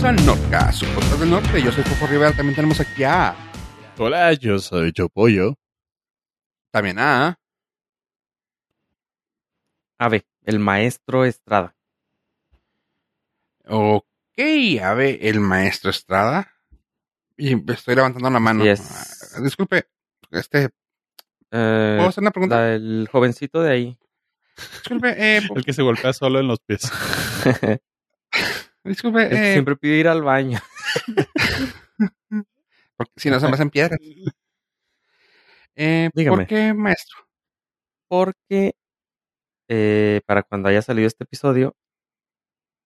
Bienvenidos a Norca, su podcast del norte. Yo soy Coco Rivera. También tenemos aquí a. Hola, yo soy Chopollo. También a. Ave, el maestro Estrada. Ok, a ver, el maestro Estrada. Y estoy levantando la mano. Yes. Ah, Disculpe, este. Eh, ¿Puedo hacer una pregunta? la- el jovencito de ahí. Disculpe, eh, El que se golpea solo en los pies. disculpe, eh, siempre pide ir al baño. porque si no se me hacen piedras. Eh, Dígame. ¿Por qué, maestro? Porque eh, para cuando haya salido este episodio,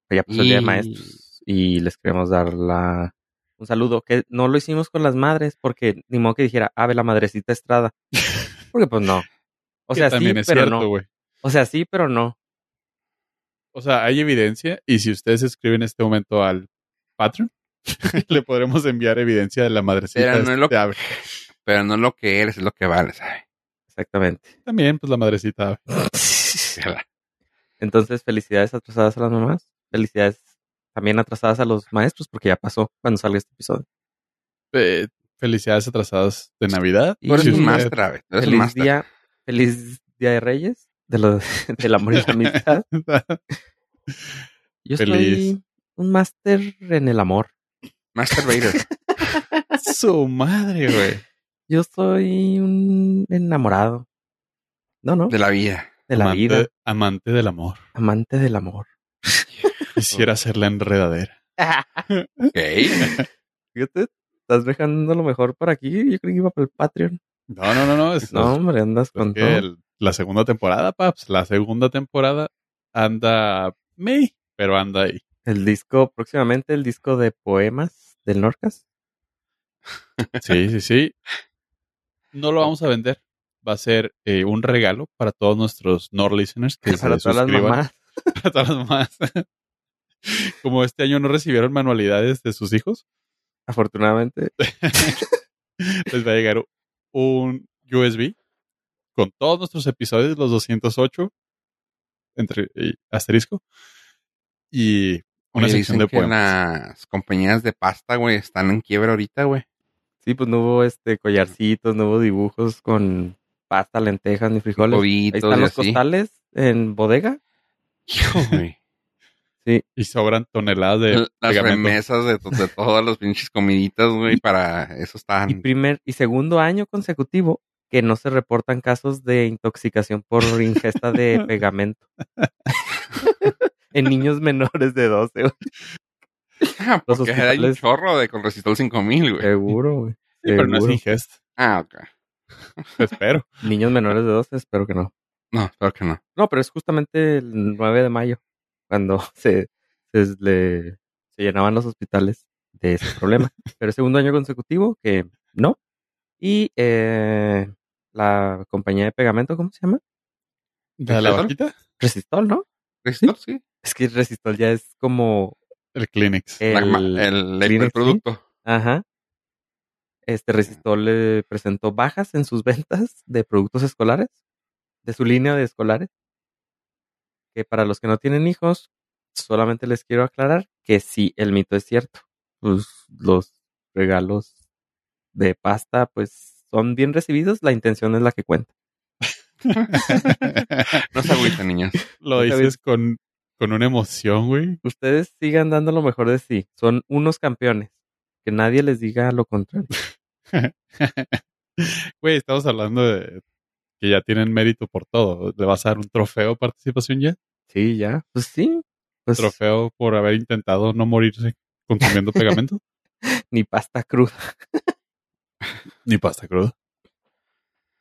pues ya pasó el día de maestros. Y les queremos dar la, un saludo. Que no lo hicimos con las madres, porque ni modo que dijera, Ave, la madrecita Estrada. Porque pues no. O sea, sí, pero cierto, no. O sea, sí, pero no. O sea, hay evidencia y si ustedes escriben en este momento al Patreon, le podremos enviar evidencia de la madrecita Pero no es lo de ave. Pero no es lo que eres, es lo que vale, ¿sabes? Exactamente. También, pues la madrecita ave. Entonces, felicidades atrasadas a las mamás. Felicidades también atrasadas a los maestros, porque ya pasó cuando salga este episodio. Eh, felicidades atrasadas de Navidad. Y eres Si usted- eres un Feliz día, feliz día de Reyes, de lo, del amor y la amistad. Yo Feliz. soy un máster en el amor. Master Vader. Su madre, güey. Yo soy un enamorado. No, no, de la vida. de la amante, vida, Amante del amor. amante del amor. Quisiera ser la enredadera. Ok. Fíjate, estás dejando lo mejor por aquí. Yo creo que iba para el Patreon. No, no, no, no. Es, No, hombre, andas es con todo. el- la segunda temporada, paps. La segunda temporada anda me, pero anda ahí. El disco, próximamente el disco de poemas del Norcas. Sí, sí, sí. No lo vamos a vender. Va a ser eh, un regalo para todos nuestros Nord listeners que Para se todas las mamás. Para todas las mamás. Como este año no recibieron manualidades de sus hijos, Afortunadamente. les va a llegar un USB con todos nuestros episodios, los 208, entre y asterisco, y una Oye, sección dicen de que poemas. las compañías de pasta, güey, están en quiebra ahorita, güey. Sí, pues no hubo este collarcitos, no hubo dibujos con pasta, lentejas ni frijoles. Ahí están y los así. costales en bodega. Hijo, güey. Y sobran toneladas de Las pegamento. remesas de, de todas las pinches comiditas, güey, para eso Y están. primer y segundo año consecutivo que no se reportan casos de intoxicación por ingesta de pegamento. en niños menores de 12, güey. Ah, los porque hay un hospitales- chorro de con resistol 5000, güey. Seguro, güey. Sí, pero no es Seguro. ingesta. Ah, ok. Espero. Niños menores de 12, espero que no. No, espero que no. No, pero es justamente el 9 de mayo cuando se, se, le- se llenaban los hospitales de ese problema. pero es segundo año consecutivo que no. Y eh, la compañía de pegamento, ¿cómo se llama? ¿De la vaquita? Resistol, ¿no? ¿Resistol? Sí. Es que Resistol ya es como El Kleenex. el, el, el, Kleenex, ¿sí? producto. Ajá. Este Resistol le presentó bajas en sus ventas de productos escolares, de su línea de escolares. Que para los que no tienen hijos, solamente les quiero aclarar que sí, el mito es cierto. Pues los regalos de pasta, pues son bien recibidos, la intención es la que cuenta. No se agüiten, niños. Lo dices con, con una emoción, güey. Ustedes sigan dando lo mejor de sí, son unos campeones. Que nadie les diga lo contrario. Güey, estamos hablando de que ya tienen mérito por todo. ¿Le vas a dar un trofeo participación ya? Sí, ya. Pues sí. Pues ¿Trofeo por haber intentado no morirse consumiendo pegamento? ni pasta cruda. Ni pasta cruda.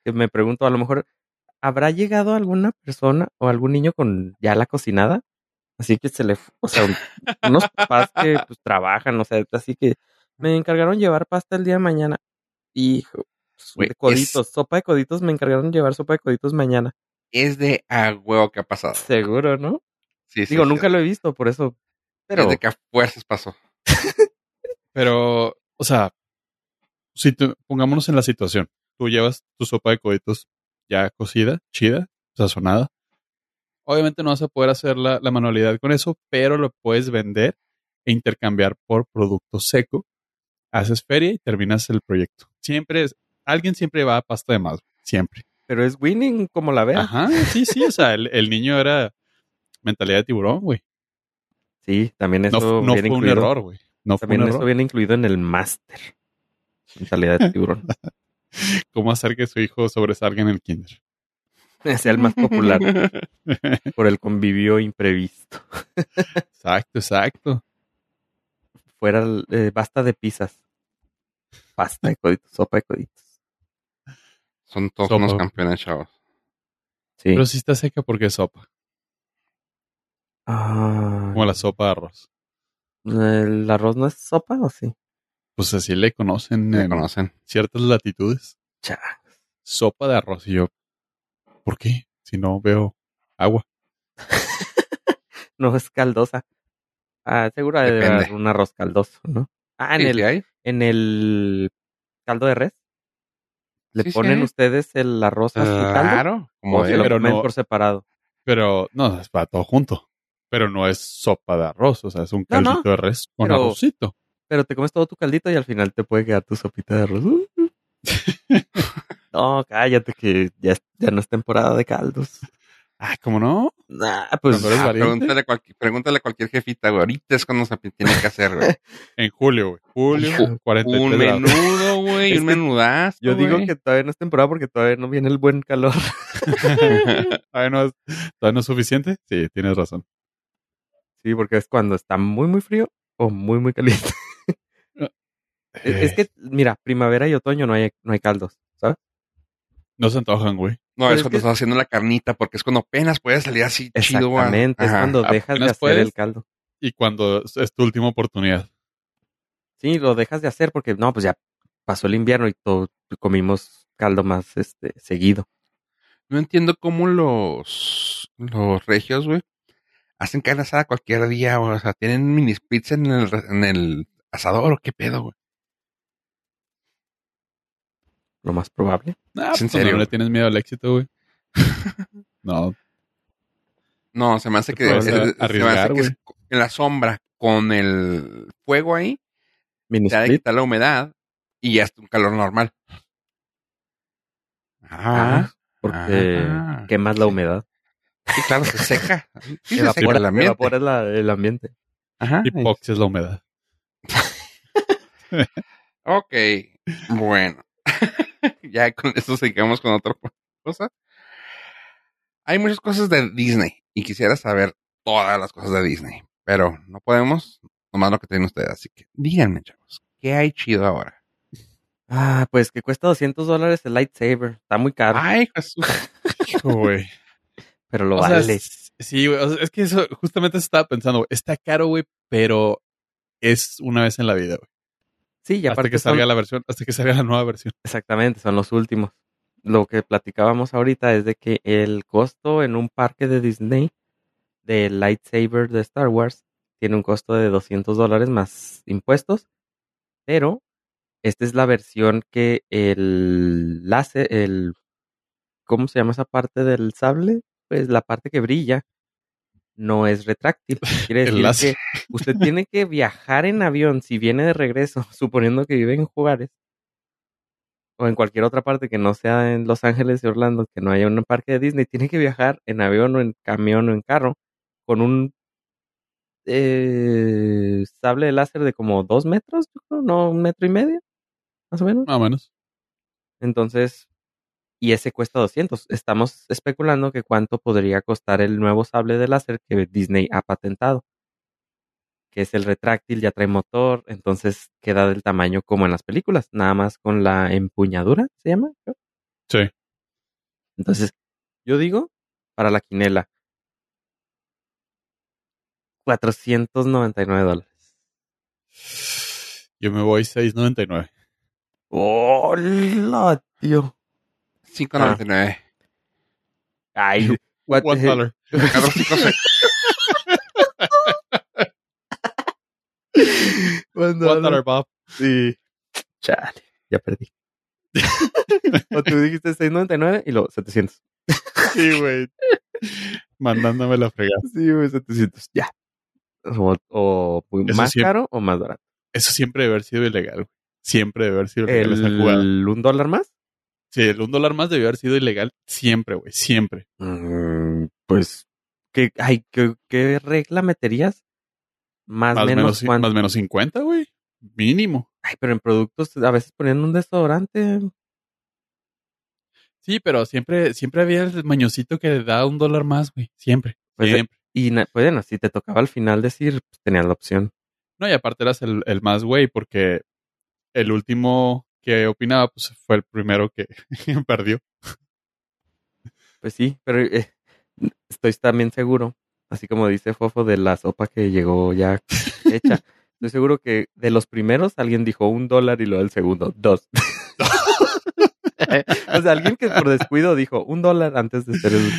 que me pregunto, a lo mejor, ¿habrá llegado alguna persona o algún niño con ya la cocinada? Así que se le, o sea, un- unos papás que pues trabajan, o sea, así que me encargaron llevar pasta el día de mañana. Hijo, pues, de coditos, sopa de coditos, me encargaron llevar sopa de coditos mañana. Es de a huevo que ha pasado. Seguro, ¿no? Sí, sí, Digo, sí. nunca lo he visto, por eso. Pero, Es de que a fuerzas pasó. Pero, o sea, si pongámonos en la situación. Tú llevas tu sopa de coditos ya cocida, chida, sazonada. Obviamente no vas a poder hacer la, la manualidad con eso, pero lo puedes vender e intercambiar por producto seco. Haces feria y terminas el proyecto. Siempre es, alguien siempre va a pasta de más, siempre. Pero es winning como la veas. Ajá, sí, sí, o sea, el, el niño era mentalidad de tiburón, güey. Sí, también eso No, no viene fue un error, güey. No fue También un eso error. viene incluido en el máster. Mentalidad de tiburón. ¿Cómo hacer que su hijo sobresalga en el kinder? sea el más popular por el convivio imprevisto. Exacto, exacto. Fuera, eh, basta de pizzas. Pasta de coditos, sopa de coditos. Son todos Sopa. unos campeones, chavos. Sí. Pero sí está seca porque es sopa. Ah, Como la sopa de arroz. ¿El arroz no es sopa o sí? Pues así le conocen en conocen. ciertas latitudes. Cha. Sopa de arroz. Y yo, ¿por qué? Si no veo agua. No es caldosa. Ah, seguro debe haber un arroz caldoso, ¿no? Ah, en Sí, el, hay. en el caldo de res. ¿Le Sí, ponen ustedes el arroz a su caldo? Claro. Como ¿O se debe. lo pero comen no- por separado? Pero no, es para todo junto. Pero no es sopa de arroz, o sea, es un No, no. caldito de res con Pero- arrocito. Pero te comes todo tu caldito y al final te puede quedar tu sopita de arroz. no, cállate que ya, ya no es temporada de caldos. Ah, ¿cómo no? Nah, pues Ah, pregúntale, a cualquier, pregúntale a cualquier jefita, güey. Ahorita es cuando se tiene que hacer, güey. En julio, güey. Julio, Ju- 43 Un grados. menudo, güey. Un menudazo. yo digo que todavía no es temporada porque todavía no viene el buen calor. ¿Todavía, no es, ¿Todavía no es suficiente? Sí, tienes razón. Sí, porque es cuando está muy, muy frío o muy, muy caliente. Es, es que, mira, primavera y otoño no hay, no hay caldos, ¿sabes? No se antojan, güey. No, Pero es es cuando que- estás haciendo la carnita, porque es cuando apenas puede salir así chido, güey. Exactamente, es cuando dejas de Apenas hacer puedes. el caldo. Y cuando es- es tu última oportunidad. Sí, lo dejas de hacer porque, no, pues ya pasó el invierno y todo, comimos caldo más este seguido. No entiendo cómo los, los regios, güey, hacen carne asada cualquier día, güey. O sea, tienen mini pizza en el, en el asador o qué pedo, güey. Lo más probable. Ah, ¿Es en pues serio? no le tienes miedo al éxito, güey. no, No, se me hace que, se- se me hace arriesgar, que es güey. en la sombra con el fuego ahí, Mini te ha de split. quitar la humedad y ya es un calor normal. Ah, porque Ah. quemas la humedad. sí, claro, se seca. Sí, se evapora, el ambiente. evapora la- el ambiente. Ajá. hipoxia es la humedad. Ok, bueno. ya con eso seguimos con otra cosa. Hay muchas cosas de Disney y quisiera saber todas las cosas de Disney, pero no podemos, nomás lo que tienen ustedes. Así que díganme, chavos, ¿qué hay chido ahora? Ah, pues que cuesta 200 dólares el lightsaber. Está muy caro, Ay, Jesús. Güey. pero lo O vale. es- sí, güey. o sea, es que eso justamente se estaba pensando, güey. Está caro, güey, pero es una vez en la vida, güey. Sí, y Hasta aparte que son- salga la versión, hasta que salga la nueva versión. Exactamente, son los últimos. Lo que platicábamos ahorita es de que el costo en un parque de Disney del lightsaber de Star Wars tiene un costo de 200 dólares más impuestos, pero esta es la versión que el láser, el, ¿cómo se llama esa parte del sable? Pues la parte que brilla no es retráctil. Quiere decir que usted tiene que viajar en avión si viene de regreso, suponiendo que vive en Juárez o en cualquier otra parte que no sea en Los Ángeles y Orlando, que no haya un parque de Disney, tiene que viajar en avión o en camión o en carro con un eh, sable de láser de como dos metros, no, un metro y medio, más o menos. Más o menos. Entonces, y ese cuesta 200. Estamos especulando que cuánto podría costar el nuevo sable de láser que Disney ha patentado. Que es el retráctil, ya trae motor, entonces queda del tamaño como en las películas, nada más con la empuñadura, ¿se llama? Sí. Entonces, yo digo, para la quinela, 499 dólares. Yo me voy 6.99. ¡Hola, tío! 5.99. Ay, what- One dollar. One dollar, Bob. Sí. Chale, ya perdí. o tú dijiste 6.99 y luego 700. Sí, güey. Mandándome la fregada. Sí, güey, 700. Ya. o, o más sí. caro o más barato. Eso siempre debe haber sido ilegal. Siempre debe haber sido ilegal esa jugada. ¿El un dólar más? Sí, el un dólar más debió haber sido ilegal siempre, güey. Siempre. Mm, pues, ¿qué, ay, ¿qué, qué regla meterías? Más, Más o menos, menos, más menos 50, güey. Mínimo. Ay, pero en productos a veces ponían un desodorante. Sí, pero siempre, siempre había el mañosito que da un dólar más, güey. Siempre. Pues, siempre. Y na- pues, bueno, si te tocaba al final decir, pues tenías la opción. No, y aparte eras el, el más güey, porque el último que opinaba, pues fue el primero que perdió. Pues sí, pero eh, estoy también seguro, así como dice Fofo, de la sopa que llegó ya hecha. Estoy seguro que de los primeros alguien dijo un dólar y lo del segundo, dos. o sea, alguien que por descuido dijo un dólar antes de ser el...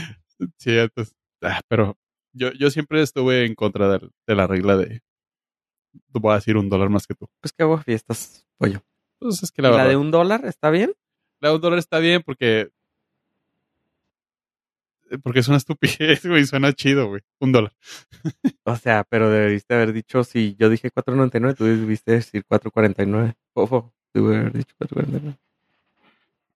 Sí, entonces, ah, pero yo, yo siempre estuve en contra de, de la regla de voy a decir un dólar más que tú. Pues que hago fiestas, pollo. Pues es que ¿Y la de un dólar está bien? la de un dólar está bien porque porque es una estupidez, güey, suena chido, güey. Un dólar. O sea, pero debiste haber dicho, si yo dije 4.99, tú debiste decir 4.49. Fofo, tú haber dicho 4.49.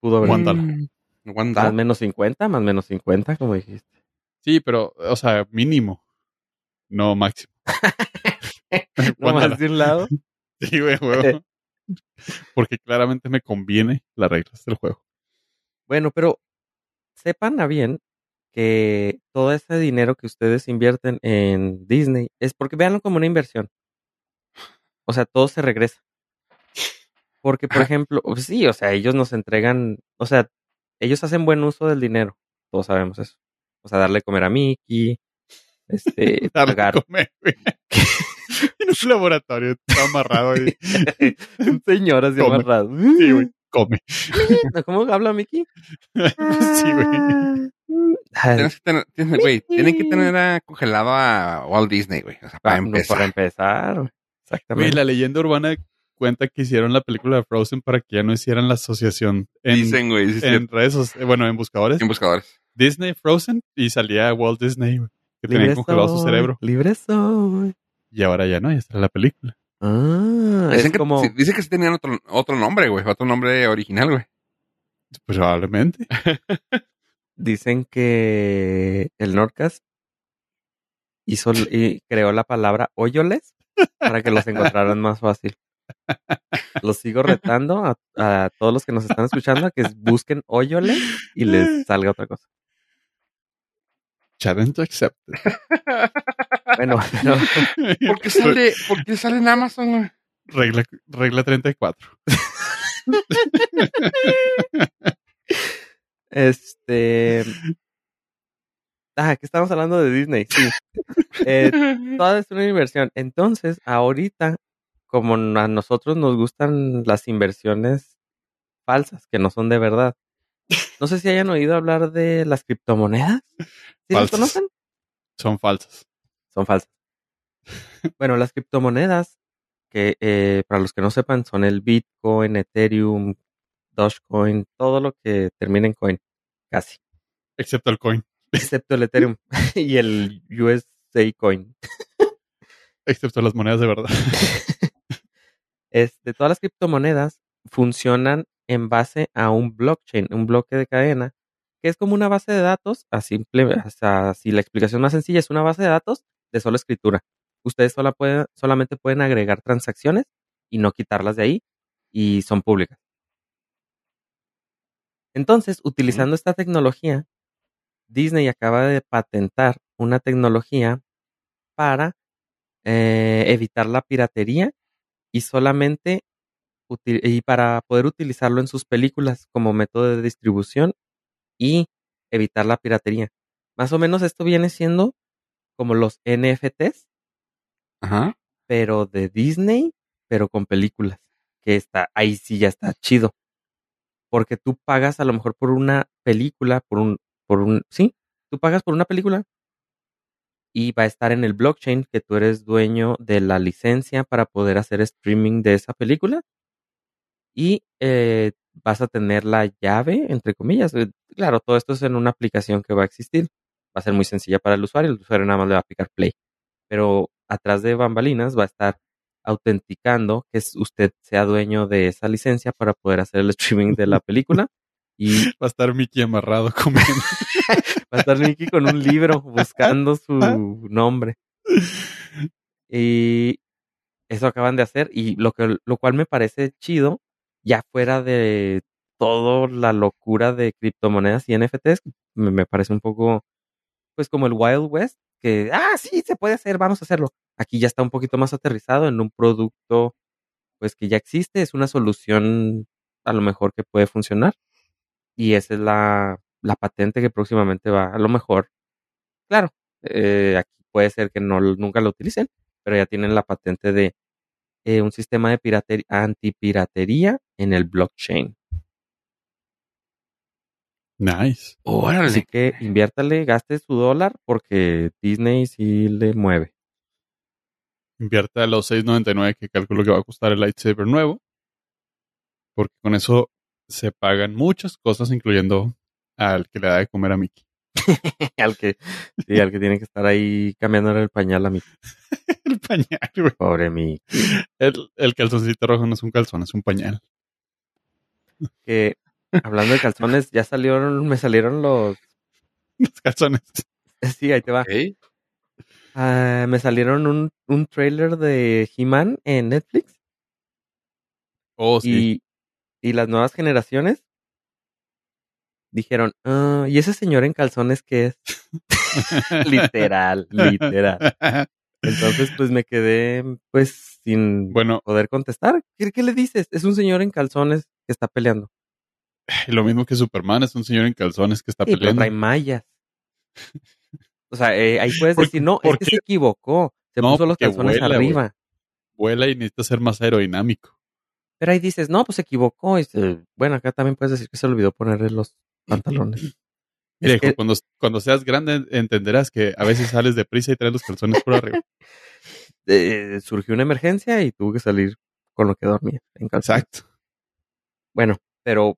Pudo haber One dollar. Más menos 50, más menos 50, como dijiste. Sí, pero, o sea, mínimo. No máximo. No más de un lado. Sí, güey, huevo. Porque claramente me conviene las reglas del juego. Bueno, pero sepan a bien que todo ese dinero que ustedes invierten en Disney es porque véanlo como una inversión. O sea, todo se regresa. Porque, por ejemplo, pues sí, o sea, ellos nos entregan, o sea, ellos hacen buen uso del dinero. Todos sabemos eso. O sea, darle comer a Mickey, este, Darle pagar. comer. en un laboratorio, está amarrado ahí. Un señor así Come. amarrado. Sí, güey, come. ¿Cómo habla Mickey? sí, güey. Ay, Tienes que tener, tienes- güey, tienen que tener a- congelado a Walt Disney, güey. O sea, para ah, no, empezar. para empezar. Güey, Exactamente. la leyenda urbana cuenta que hicieron la película de Frozen para que ya no hicieran la asociación en, Dicen, güey, sí, sí, en redes, bueno, en buscadores. en buscadores. Disney Frozen y salía Walt Disney, güey, que tenía congelado su cerebro. Libre soy. Y ahora ya no, ya está la película. Ah, Dicen es que, como... dice que sí tenían otro, otro nombre, güey. Otro nombre original, güey. Probablemente. Dicen que el Nordcast hizo y creó la palabra hoyoles para que los encontraran más fácil. Los sigo retando a, a todos los que nos están escuchando a que busquen hoyoles y les salga otra cosa. Challenge accepted. Bueno, pero ¿Por qué sale, ¿por qué sale en Amazon, regla, regla 34. este. Ah, que estamos hablando de Disney, sí. Eh, toda es una inversión. Entonces, ahorita, como a nosotros nos gustan las inversiones falsas, que no son de verdad. No sé si hayan oído hablar de las criptomonedas. ¿Sí las conocen? Son falsas. Son falsas. Bueno, las criptomonedas, que eh, para los que no sepan, son el Bitcoin, Ethereum, Dogecoin, todo lo que termina en coin, casi. Excepto el coin. Excepto el Ethereum y el USA Coin. Excepto las monedas de verdad. Este, todas las criptomonedas funcionan en base a un blockchain, un bloque de cadena, que es como una base de datos, a simple, o sea, si la explicación más sencilla es una base de datos de sola escritura. Ustedes sola solamente pueden agregar transacciones y no quitarlas de ahí y son públicas. Entonces, utilizando esta tecnología, Disney acaba de patentar una tecnología para eh, evitar la piratería y solamente y para poder utilizarlo en sus películas como método de distribución y evitar la piratería. Más o menos esto viene siendo como los NFTs, Ajá. pero de Disney, pero con películas. Que está, ahí sí ya está chido. Porque tú pagas a lo mejor por una película, por un, por un, sí, tú pagas por una película y va a estar en el blockchain que tú eres dueño de la licencia para poder hacer streaming de esa película y eh, vas a tener la llave, entre comillas. Eh, Claro, todo esto es en una aplicación que va a existir. Va a ser muy sencilla para el usuario, el usuario nada más le va a aplicar play. Pero atrás de bambalinas va a estar autenticando que usted sea dueño de esa licencia para poder hacer el streaming de la película. Y Va a estar Mickey amarrado comiendo. va a estar Nicky con un libro buscando su nombre. Y eso acaban de hacer. Y lo que lo cual me parece chido, ya fuera de toda la locura de criptomonedas y NFTs, me, me parece un poco, pues como el Wild West, que, ah, sí, se puede hacer, vamos a hacerlo. Aquí ya está un poquito más aterrizado en un producto, pues que ya existe, es una solución a lo mejor que puede funcionar. Y esa es la, la patente que próximamente va, a lo mejor. Claro, eh, aquí puede ser que no nunca lo utilicen, pero ya tienen la patente de eh, un sistema de piratería, antipiratería en el blockchain. Nice. Órale. Así que inviértale, gaste su dólar porque Disney sí le mueve. Invierta a los 6.99 que calculo que va a costar el lightsaber nuevo. Porque con eso se pagan muchas cosas, incluyendo al que le da de comer a Mickey. al que sí, al que tiene que estar ahí cambiándole el pañal a mi el pañal, güey. pobre mi El, el calzoncito rojo no es un calzón, es un pañal. que hablando de calzones ya salieron me salieron los Los calzones. sí ahí te va. Ah, me salieron un, un trailer de He-Man en Netflix Oh, sí. y, y las nuevas generaciones dijeron, "Ah, ¿y ese señor en calzones qué es? literal, literal. Entonces, pues me quedé, pues, sin Bueno, poder contestar. ¿Qué, qué le dices? Es un señor en calzones que está peleando. lo mismo que Superman, es un señor en calzones que está Sí, pero peleando. trae mallas. O sea, eh, ahí puedes ¿Por- decir, no, es que se equivocó. Se No, puso los calzones vuela, arriba. Vuela y necesita ser más aerodinámico. Pero ahí dices, no, pues se equivocó. Y se- bueno, acá también puedes decir que se olvidó ponerle los pantalones. Mira, Es hijo, que- cuando, cuando seas grande entenderás que a veces sales deprisa y traes los calzones por arriba. eh, surgió una emergencia y tuvo que salir con lo que dormía en calzones. Exacto. Bueno, pero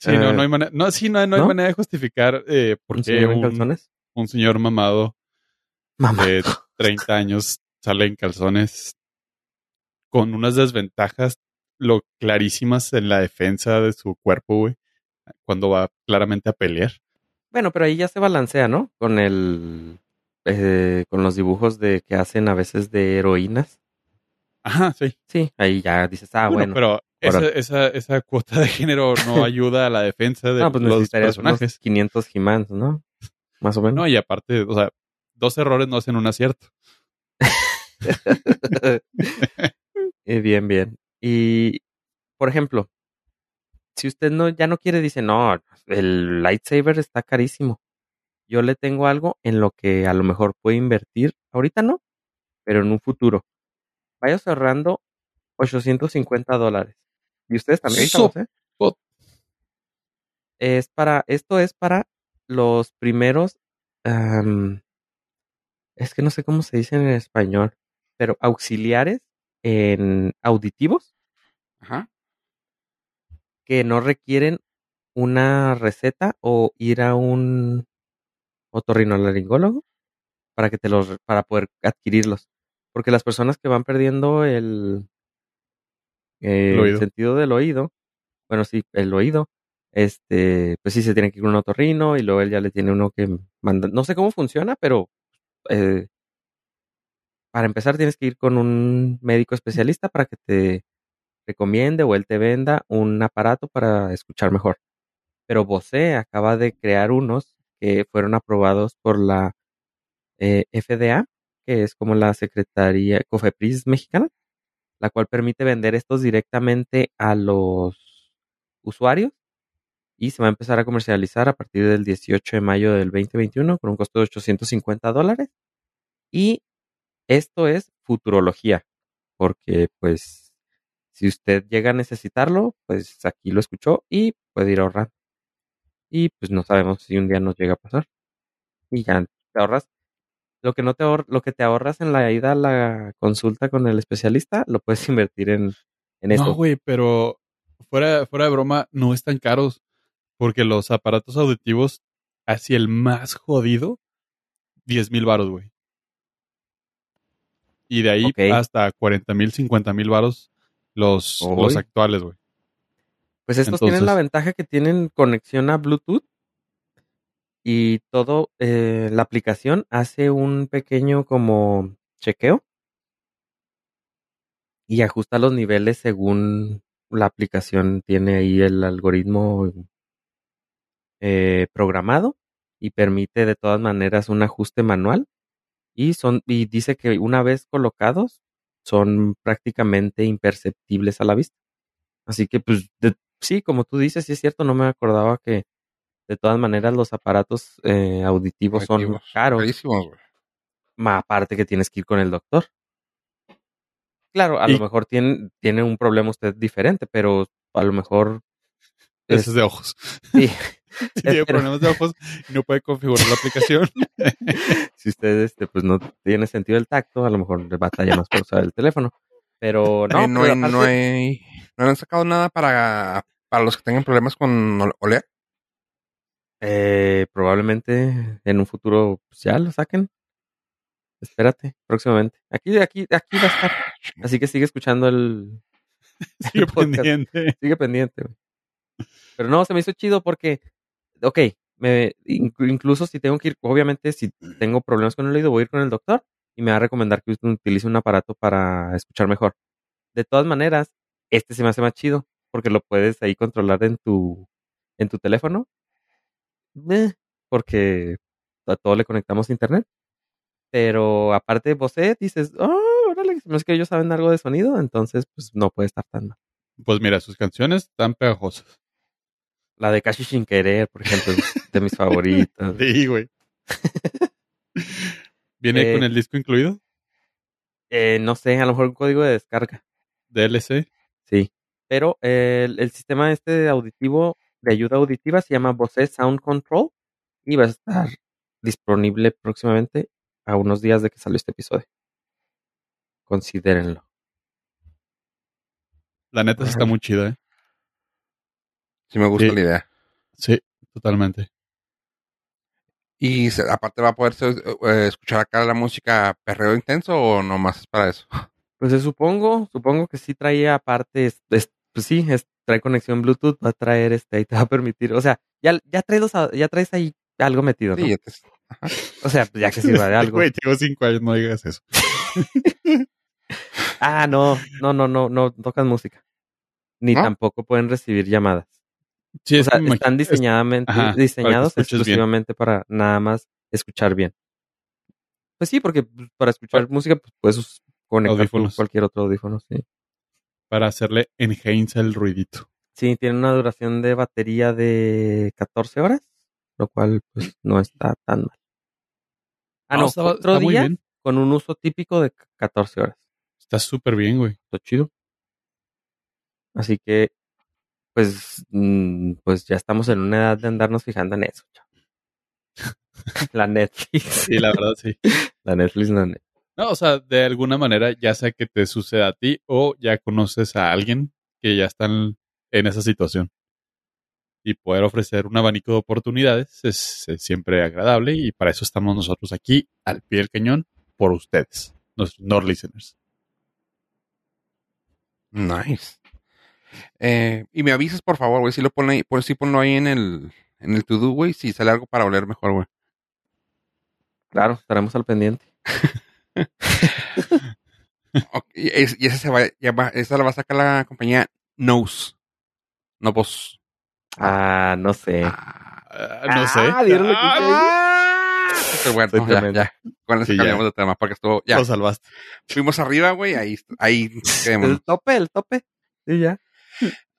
Sí, no, Eh, no hay manera, no, sí, no, no hay ¿no? manera de justificar eh, por un qué un, un señor mamado Mamá. de 30 años sale en calzones con unas desventajas lo clarísimas en la defensa de su cuerpo, güey, cuando va claramente a pelear. Bueno, pero ahí ya se balancea, ¿no? Con el eh, con los dibujos de que hacen a veces de heroínas. Ajá, sí. Sí, ahí ya dices, ah, bueno, bueno. pero esa, órale. esa, esa cuota de género no ayuda a la defensa de no, pues los necesitarías unos personajes. 500 He-Mans, ¿no? Más o menos. No, y aparte, o sea, dos errores no hacen un acierto. Eh, bien, bien. Y, por ejemplo, si usted no ya no quiere, dice, no, el lightsaber está carísimo. Yo le tengo algo en lo que a lo mejor puede invertir. Ahorita no, pero en un futuro. Vaya cerrando 850 dólares. Y ustedes también, So- ¿eh? Es para, esto es para los primeros, es que no sé cómo se dice en español, pero auxiliares en auditivos Ajá. que no requieren una receta o ir a un otorrinolaringólogo para que te los para poder adquirirlos porque las personas que van perdiendo el, eh, El sentido del oído bueno sí el oído este pues sí se tiene que ir con un otorrino y luego él ya le tiene uno que manda no sé cómo funciona pero eh, para empezar tienes que ir con un médico especialista para que te recomiende o él te venda un aparato para escuchar mejor. Pero Bose acaba de crear unos que fueron aprobados por la eh, FDA, que es como la Secretaría COFEPRIS mexicana, la cual permite vender estos directamente a los usuarios y se va a empezar a comercializar a partir del 18 de mayo del 2021 con un costo de 850 dólares. Y esto es futurología, porque pues si usted llega a necesitarlo, pues aquí lo escuchó y puede ir ahorrando. Y pues no sabemos si un día nos llega a pasar. Y ya te ahorras. Lo que no te ahor- lo que te ahorras en la ida a la consulta con el especialista, lo puedes invertir en, en No, esto. güey, pero fuera, fuera de broma, no están caros. Porque los aparatos auditivos, así el más jodido, 10 mil baros, güey. Y de ahí hasta 40 mil, 50 mil varos los, los actuales, güey. Pues estos tienen la ventaja que tienen conexión a Bluetooth y todo, eh, la aplicación hace un pequeño como chequeo y ajusta los niveles según la aplicación tiene ahí el algoritmo eh, programado y permite de todas maneras un ajuste manual y son y dice que una vez colocados son prácticamente imperceptibles a la vista. Así que pues sí, como tú dices, sí es cierto, no me acordaba que de todas maneras los aparatos eh, auditivos son caros, Carísimos, güey. aparte que tienes que ir con el doctor. Claro, a Y- lo mejor tiene, tiene un problema usted diferente, pero a lo mejor es- es de ojos. sí, Si tiene problemas de ojos y no puede configurar la aplicación. si usted este, pues no tiene sentido el tacto, a lo mejor le batalla más por usar el teléfono. Pero no, Eh, no, pero hay, no, hay- no han sacado nada para, para los que tengan problemas con ol- oler. Eh, probablemente en un futuro pues, ya lo saquen. Espérate, próximamente. Aquí, aquí, aquí va a estar. Así que sigue escuchando el. Sigue pendiente. Sigue pendiente. Pero no, se me hizo chido porque, ok, me, inclu- incluso si tengo que ir, obviamente si tengo problemas con el oído, voy a ir con el doctor y me va a recomendar que utilice un aparato para escuchar mejor. De todas maneras, este se me hace más chido porque lo puedes ahí controlar en tu, en tu teléfono. Eh, porque a todo le conectamos a internet. Pero aparte, vos dices, oh, órale, no es que ellos saben algo de sonido, entonces pues no puede estar tan mal. Pues mira, sus canciones están pegajosas. La de Kashi Sin Querer, por ejemplo, es de mis favoritas. Sí, güey. ¿Viene Eh, con el disco incluido? Eh, no sé, a lo mejor un código de descarga, DLC. sí. Pero eh, el, el sistema este auditivo, de ayuda auditiva, se llama Bose Sound Control y va a estar disponible próximamente a unos días de que salió este episodio. Considérenlo. La neta sí está muy chida, ¿eh? Si me gusta Sí. la idea. Sí, totalmente. Y se- aparte va a poder eh, escuchar acá la música perreo intenso o nomás es para eso. Pues eh, supongo, supongo que sí traía aparte, es- es- pues sí, es- trae conexión Bluetooth, va a traer este y te va a permitir, o sea, ya, ya traes los ya traes ahí algo metido, ¿no? Sí, O sea, pues ya que sirva de algo. Güey, tengo cinco años, no digas eso. Ah, no, no, no, no, no tocan música. Ni tampoco pueden recibir llamadas. Sí, O es sea, están diseñadamente, Ajá, para que diseñados bien. exclusivamente para nada más escuchar bien. Pues sí, porque pues, para escuchar música pues, puedes conectar con cualquier otro audífono, sí. Para hacerle enhance el ruidito. Sí, tiene una duración de batería de 14 horas, lo cual pues no está tan mal. Ah, no, está, otro está día con un uso típico de 14 horas. Está súper bien, güey. Está chido. Así que, pues, mm, pues ya estamos en una edad de andarnos fijando en eso. chavo. la Netflix. Sí, la verdad, sí. La Netflix, la Net- No, o sea, de alguna manera, ya sea que te suceda a ti o ya conoces a alguien que ya están en esa situación. Y poder ofrecer un abanico de oportunidades es, es siempre agradable y para eso estamos nosotros aquí al pie del cañón por ustedes, nuestros Nord listeners. Nice. Eh, y me avisas, por favor, güey, si lo ponen ahí, por si ponlo ahí en el, en el to-do, güey, si sale algo para oler mejor, güey. Claro, estaremos al pendiente. Y es- y esa se va, ya va- esa la va a sacar la compañía Nose. No vos. Ah, no sé. Ah, no sé. Ah, ¿vieron lo que Ah, Pero bueno, ya, ya. Con eso Sí, ya. cambiamos de tema, porque estuvo, ya, Lo salvaste. fuimos arriba, güey, ahí, ahí quedémonos. El tope, el tope. Sí, ya.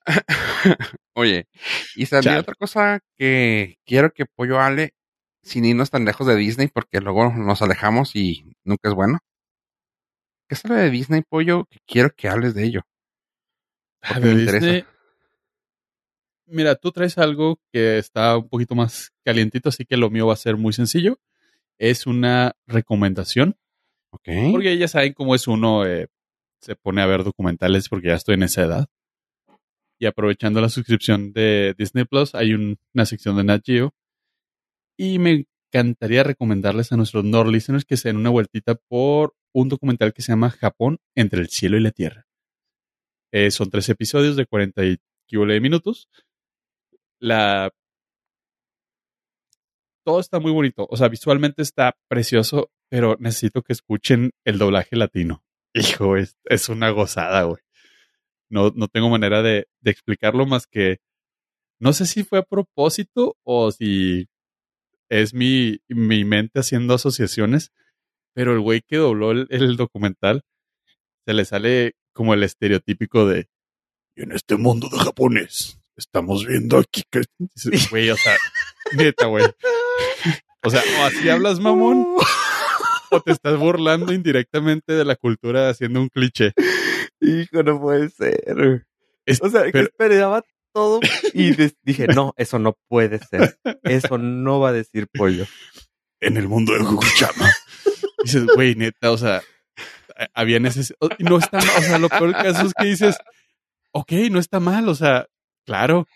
Oye, y también Chale. otra cosa que quiero que Pollo hable, sin irnos tan lejos de Disney, porque luego nos alejamos y nunca es bueno. ¿Qué es lo de Disney, Pollo? Que quiero que hables de ello. Ah, me interesa. Disney. Mira, tú traes algo que está un poquito más calientito, así que lo mío va a ser muy sencillo. Es una recomendación, Ok. porque ya saben cómo es uno, eh, se pone a ver documentales porque ya estoy en esa edad. Y aprovechando la suscripción de Disney Plus, hay un- una sección de Nat Geo. Y me encantaría recomendarles a nuestros Nord listeners que se den una vueltita por un documental que se llama Japón entre el cielo y la tierra. Eh, son tres episodios de 40 y minutos. La todo está muy bonito. O sea, visualmente está precioso, pero necesito que escuchen el doblaje latino. Hijo, es, es una gozada, güey. No, no tengo manera de explicarlo más que no sé si fue a propósito o si es mi, mi mente haciendo asociaciones, pero el güey que dobló el, el, documental se le sale como el estereotípico de y en este mundo de japonés estamos viendo aquí que güey, o sea, neta, güey. O sea, o así hablas mamón o te estás burlando indirectamente de la cultura haciendo un cliché. Hijo, no puede ser. Es, o sea, pero, que esperaba todo y dije, no, eso no puede ser. Eso no va a decir pollo. En el mundo de Fukushima. dices, güey, neta, o sea, había necesidad. No está mal, o sea, lo peor del caso es que dices, ok, no está mal, o sea, claro.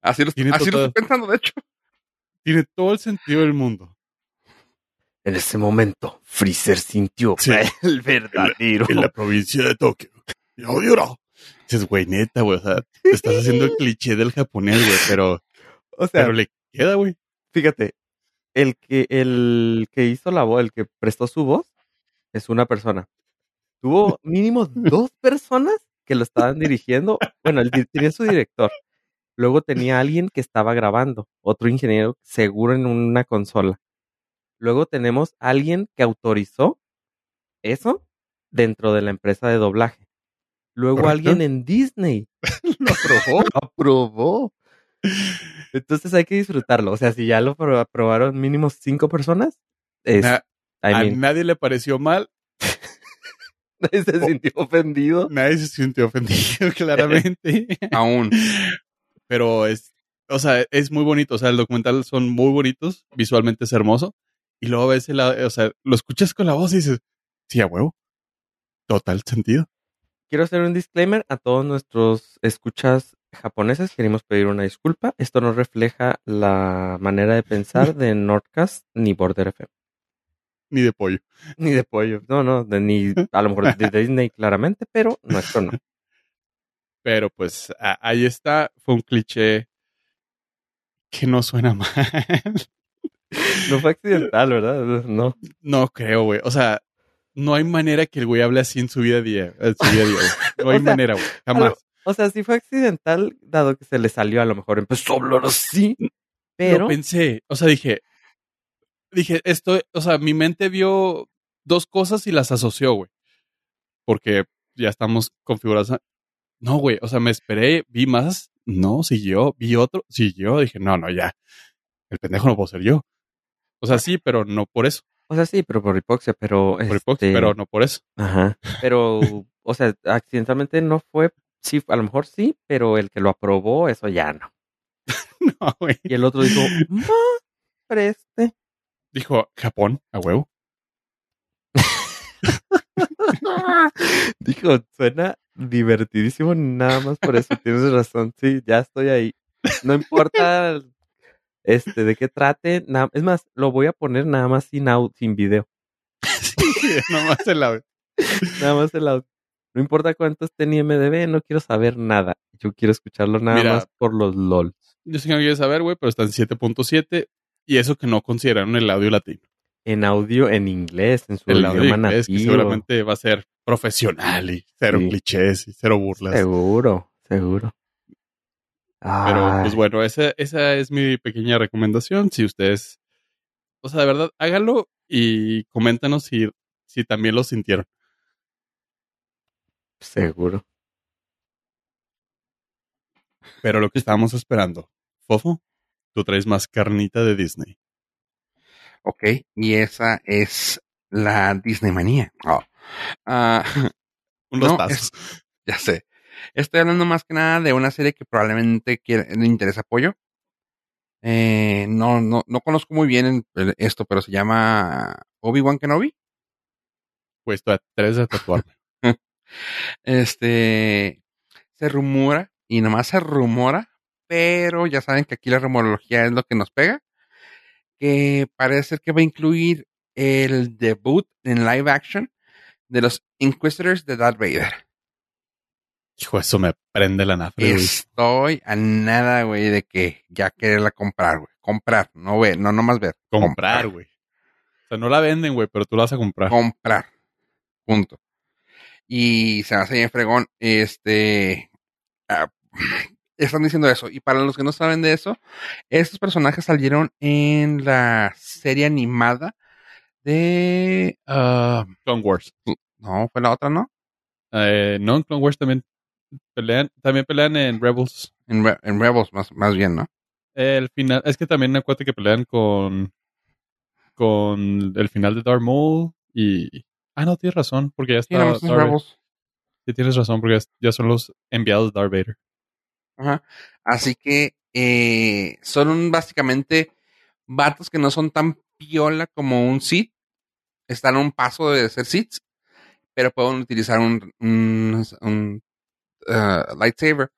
Así lo, tiene así todo, lo estoy pensando, de hecho. Tiene todo el sentido del mundo. En ese momento, Freezer sintió sí. el verdadero. En la, en la provincia de Tokio. Yo lloro. Dices, güey, neta, güey, o sea, te estás haciendo el cliché del japonés, güey, pero, o sea, pero le queda, güey. Fíjate, el que, el que hizo la voz, el que prestó su voz, es una persona. Tuvo mínimo dos personas que lo estaban dirigiendo. Bueno, él tenía su director. Luego tenía alguien que estaba grabando, otro ingeniero seguro en una consola. Luego tenemos alguien que autorizó eso dentro de la empresa de doblaje. Luego ¿Correcto? alguien en Disney lo aprobó. lo aprobó. Entonces hay que disfrutarlo. O sea, si ya lo aprobaron mínimo cinco personas, es, Na I mean, a nadie le pareció mal. nadie se sintió ofendido. Nadie se sintió ofendido, claramente. Aún. Pero es, o sea, es muy bonito. O sea, el documental son muy bonitos. Visualmente es hermoso. Y luego ves, el, o sea, lo escuchas con la voz y dices, sí, a huevo. Total sentido. Quiero hacer un disclaimer a todos nuestros escuchas japoneses. Queremos pedir una disculpa. Esto no refleja la manera de pensar de Nordcast ni Border FM. Ni de pollo. Ni de pollo. No, no, de, ni a lo mejor de Disney claramente, pero nuestro no. Pero pues a, ahí está. Fue un cliché que no suena mal. No fue accidental, ¿verdad? No. No creo, güey. O sea, no hay manera que el güey hable así en su vida a día. En su día, a día no hay sea, manera, güey. Jamás. O sea, sí fue accidental, dado que se le salió, a lo mejor empezó a hablar así. Pero. Lo pensé. O sea, dije. Dije, esto, o sea, mi mente vio dos cosas y las asoció, güey. Porque ya estamos configurados. No, güey. O sea, me esperé, vi más. No, siguió. Vi otro, siguió. Dije, no, no, ya. El pendejo no puedo ser yo. O sea, sí, pero no por eso. O sea, sí, pero por hipoxia, pero... Por hipoxia, este... pero no por eso. Ajá. Pero, o sea, accidentalmente no fue... Sí, a lo mejor sí, pero el que lo aprobó, eso ya no. no, güey. Y el otro dijo, no, preste. Dijo, Japón, a huevo. dijo, suena divertidísimo nada más por eso. Tienes razón, sí, ya estoy ahí. No importa este, de qué trate. Es más, lo voy a poner nada más sin audio, sin video. sí, nada más el audio. nada más el audio. No importa cuánto esté en IMDB, no quiero saber nada. Yo quiero escucharlo nada Mira, más por los LOLs. Yo sé que no quieres saber, güey, pero está en 7.7 y eso que no consideraron el audio latino. En audio en inglés, en su el idioma inglés, nativo. que seguramente va a ser profesional y cero Sí. clichés y cero burlas. Seguro, seguro. Pero pues bueno, esa, esa es mi pequeña recomendación. Si ustedes, o sea, de verdad, háganlo y coméntanos si, si también lo sintieron. seguro. Pero lo que estábamos esperando, Fofo, tú traes más carnita de Disney. Ok, y esa es la Disney manía. Oh. Ah, Unos No, tazos. ya sé. Estoy hablando más que nada de una serie que probablemente quiere- le interesa apoyo. Eh, no, no, no conozco muy bien esto, pero se llama Obi-Wan Kenobi. Puesto a tres de tatuarme. Este se rumora, y nomás se rumora, pero ya saben que aquí la rumorología es lo que nos pega, que parece ser que va a incluir el debut en live action de los Inquisitors de Darth Vader. Hijo, eso me prende la nafre, güey. Estoy a nada, güey, de que ya quererla comprar, güey. Comprar, no ver, no nomás ver. Comprar, güey. O sea, no la venden, güey, pero tú la vas a comprar. Comprar. Punto. Y se hace bien fregón. Este. ah, están diciendo eso. Y para los que no saben de eso, estos personajes salieron en la serie animada de. ah, Clone Wars. no, fue la otra, ¿no? Eh, no, en Clone Wars también pelean, también pelean en Rebels. En, Re- en Rebels, más, más bien, ¿no? El final, es que también acuérdate que pelean con con el final de Darth Maul y ah no tienes razón porque ya Sí, está Vader. Rebels. Sí, tienes razón porque ya, son los enviados de Darth Vader. Ajá. Así que eh, son básicamente vatos que no son tan piola como un Sith. Están a un paso de ser Siths, pero pueden utilizar un, un, un, uh, lightsaber.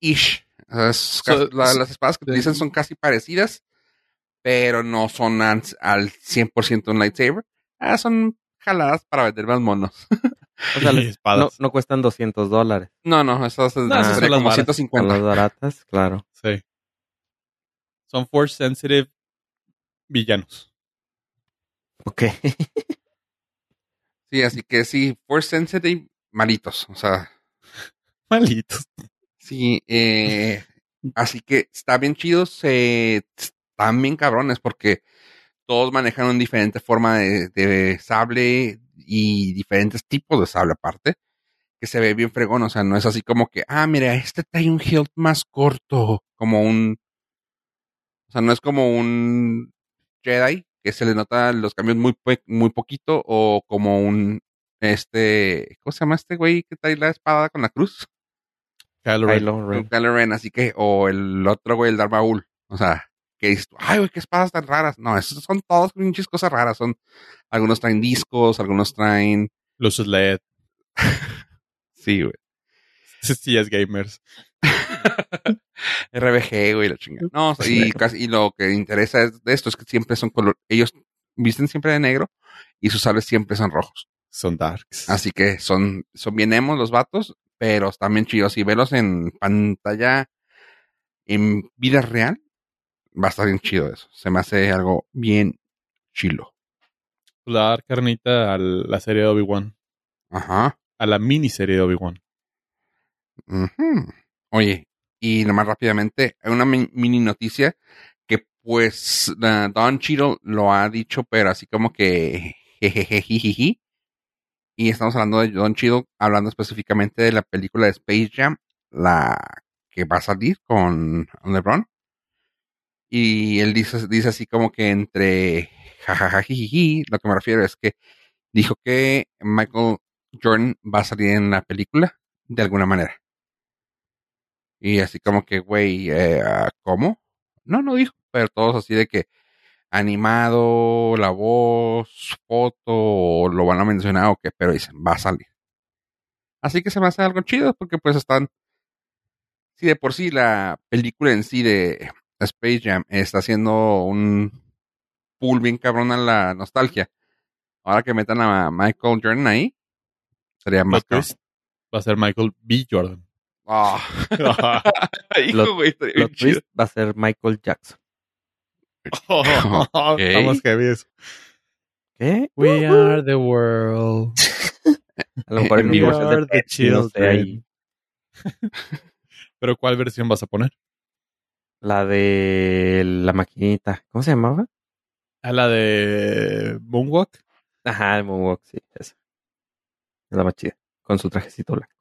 Ish. Es So, casi- la- s- las espadas que utilizan son casi parecidas, pero no son al, al 100% un lightsaber. Ah, son jaladas para vender más monos. O sea, no, espadas. no cuestan 200 dólares. No, no, esas No, esas sería son las como varas. Son 150. las baratas, claro. Sí. Son force sensitive villanos. Ok. Sí, así que sí, Force Sensitive, malitos. O sea, Malitos. sí, eh, así que está bien chido, se, están bien cabrones porque todos manejan una diferente forma de, de sable y diferentes tipos de sable aparte, que se ve bien fregón, o sea, no es así como que, ah, mira, este trae un hilt más corto, como un, o sea, no es como un Jedi, que se le nota los cambios muy, muy poquito, o como un, este, ¿cómo se llama este güey que trae la espada con la cruz? Kylo Ren. Kylo así que, o el otro güey, el Darth Maul, o sea, que dices, tú, ay, güey, qué espadas tan raras. No, esos son todos pinches cosas raras, son, algunos traen discos, algunos traen, Los LED. sí, güey, CS gamers. RBG, güey, la chingada. No, y, casi, y lo que interesa es de esto es que siempre son color, ellos visten siempre de negro y sus sables siempre son rojos. Son darks. Así que son, son bien emos los vatos, pero están bien chidos. Y verlos en pantalla, en vida real, va a estar bien chido eso. Se me hace algo bien chilo. Le va a dar carnita a la serie de Obi-Wan. Ajá. A la miniserie de Obi-Wan. Oye, y nomás rápidamente, hay una mi- mini noticia que pues la Don Cheadle lo ha dicho, pero así como que jejejejijiji. Y estamos hablando de Don Cheadle, hablando específicamente de la película de Space Jam, la que va a salir con LeBron. Y él dice, dice así como que entre jajajajiji, lo que me refiero es que dijo que Michael Jordan va a salir en la película de alguna manera. Y así como que, güey, eh, ¿cómo? No, no dijo, pero todos así de que animado, la voz, foto, lo van a mencionar o qué, pero dicen, va a salir. Así que se me hace algo chido porque pues están, si de por sí la película en sí de Space Jam está haciendo un pull bien cabrón a la nostalgia. Ahora que metan a Michael Jordan ahí, sería más Va a ser Michael B. Jordan. Ah. Hijo, güey, va a ser Michael Jackson. Estamos heavy eso. ¿Qué? We are the world. A lo mejor en comercial are de ahí. Pero ¿cuál versión vas a poner? La de la maquinita. ¿Cómo se llamaba? ¿A la de Moonwalk? Ajá, el Moonwalk, sí, esa. Es la más chida. Con su trajecito blanco.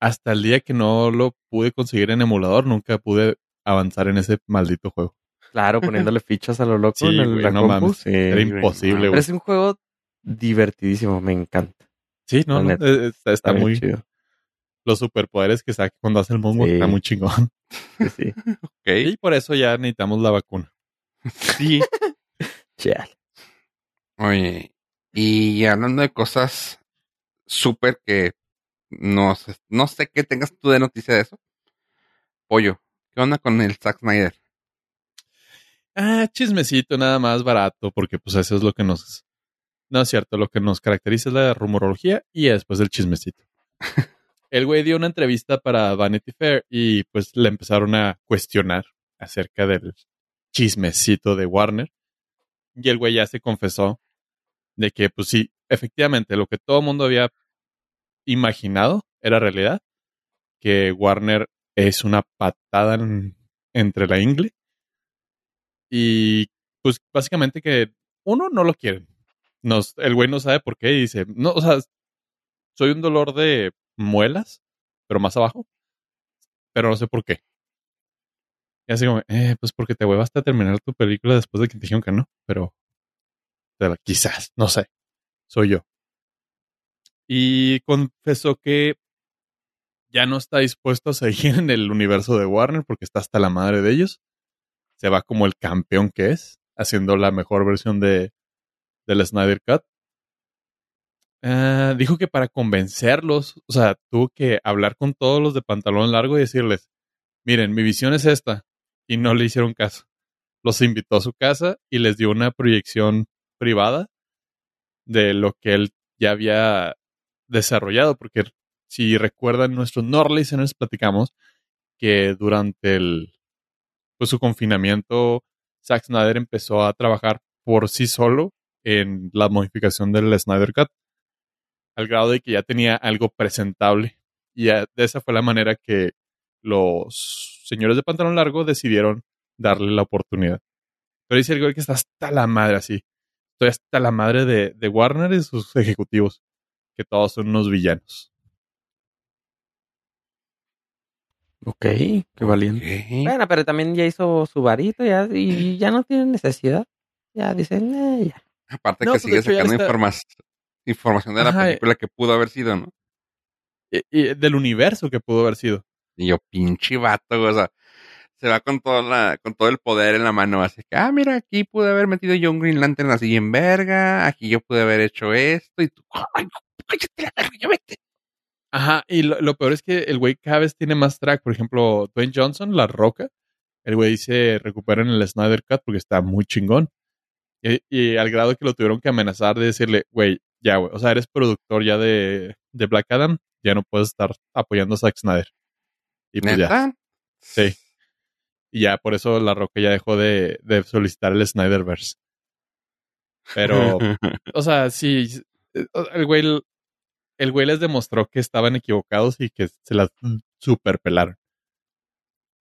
Hasta el día que no lo pude conseguir en emulador, nunca pude avanzar en ese maldito juego. Claro, poniéndole fichas a lo loco Sí, en el, güey, la no compu, mames. sí. Era güey, imposible, no. Pero güey. es un juego divertidísimo, me encanta. Sí, no, no, eh, está, muy... chido. Los superpoderes que saca cuando hace el Sí. está muy chingón. Sí, sí. Ok. Y por eso ya necesitamos la vacuna. Sí. Chale. Oye, y hablando de cosas súper que no sé, no sé qué tengas tú de noticia de eso. Pollo, ¿qué onda con el Zack Snyder? Ah, chismecito, nada más barato, porque pues eso es lo que nos... No es cierto, lo que nos caracteriza es la rumorología y después el chismecito. el güey dio una entrevista para Vanity Fair y pues le empezaron a cuestionar acerca del chismecito de Warner. Y el güey ya se confesó de que pues sí, efectivamente, lo que todo el mundo había imaginado era realidad, que Warner es una patada en- entre la ingle y pues básicamente que uno no lo quieren. Nos, el güey no sabe por qué y dice, no, o sea, soy un dolor de muelas, pero más abajo, pero no sé por qué. Y así como, eh, pues porque te huevaste a terminar tu película después de que te dijeron que no, pero, pero quizás, no sé, soy yo. Y confesó que ya no está dispuesto a seguir en el universo de Warner porque está hasta la madre de ellos. Se va como el campeón que es, haciendo la mejor versión de del Snyder Cut. Ah, dijo que para convencerlos, o sea, tuvo que hablar con todos los de pantalón largo y decirles, miren, mi visión es esta. Y no le hicieron caso. Los invitó a su casa y les dio una proyección privada de lo que él ya había desarrollado, porque si recuerdan nuestros no listeners platicamos que durante el pues su confinamiento Zack Snyder empezó a trabajar por sí solo en la modificación del Snyder Cut al grado de que ya tenía algo presentable y de esa fue la manera que los señores de pantalón largo decidieron darle la oportunidad. Pero dice el güey que está hasta la madre así. Estoy hasta la madre de, de Warner y sus ejecutivos, que todos son unos villanos. Ok, qué valiente. Bueno, pero también ya hizo su varito ya, y ya no tiene necesidad. Ya dicen, eh, ya. Aparte No, que pues, sigue sacando está- información de la Ajá, película que pudo haber sido, ¿no? Y- y del universo que pudo haber sido. Y yo, pinche vato, o sea, se va con toda la, con todo el poder en la mano, así que, ah, mira, aquí pude haber metido yo un Green Lantern así en verga, aquí yo pude haber hecho esto, y tú, ay, cállate la verga, ya vete. Ajá, y lo, lo peor es que el güey cada vez tiene más track. Por ejemplo, Dwayne Johnson, La Roca, el güey se recupera en el Snyder Cut porque está muy chingón. Y, y al grado que lo tuvieron que amenazar de decirle, güey, ya, güey, o sea, eres productor ya de, de Black Adam, ya no puedes estar apoyando a Zack Snyder. Y pues ya. Sí. Y ya por eso La Roca ya dejó de, de solicitar el Snyderverse. Pero, o sea, sí, eh, el güey, el güey les demostró que estaban equivocados y que se las super pelaron.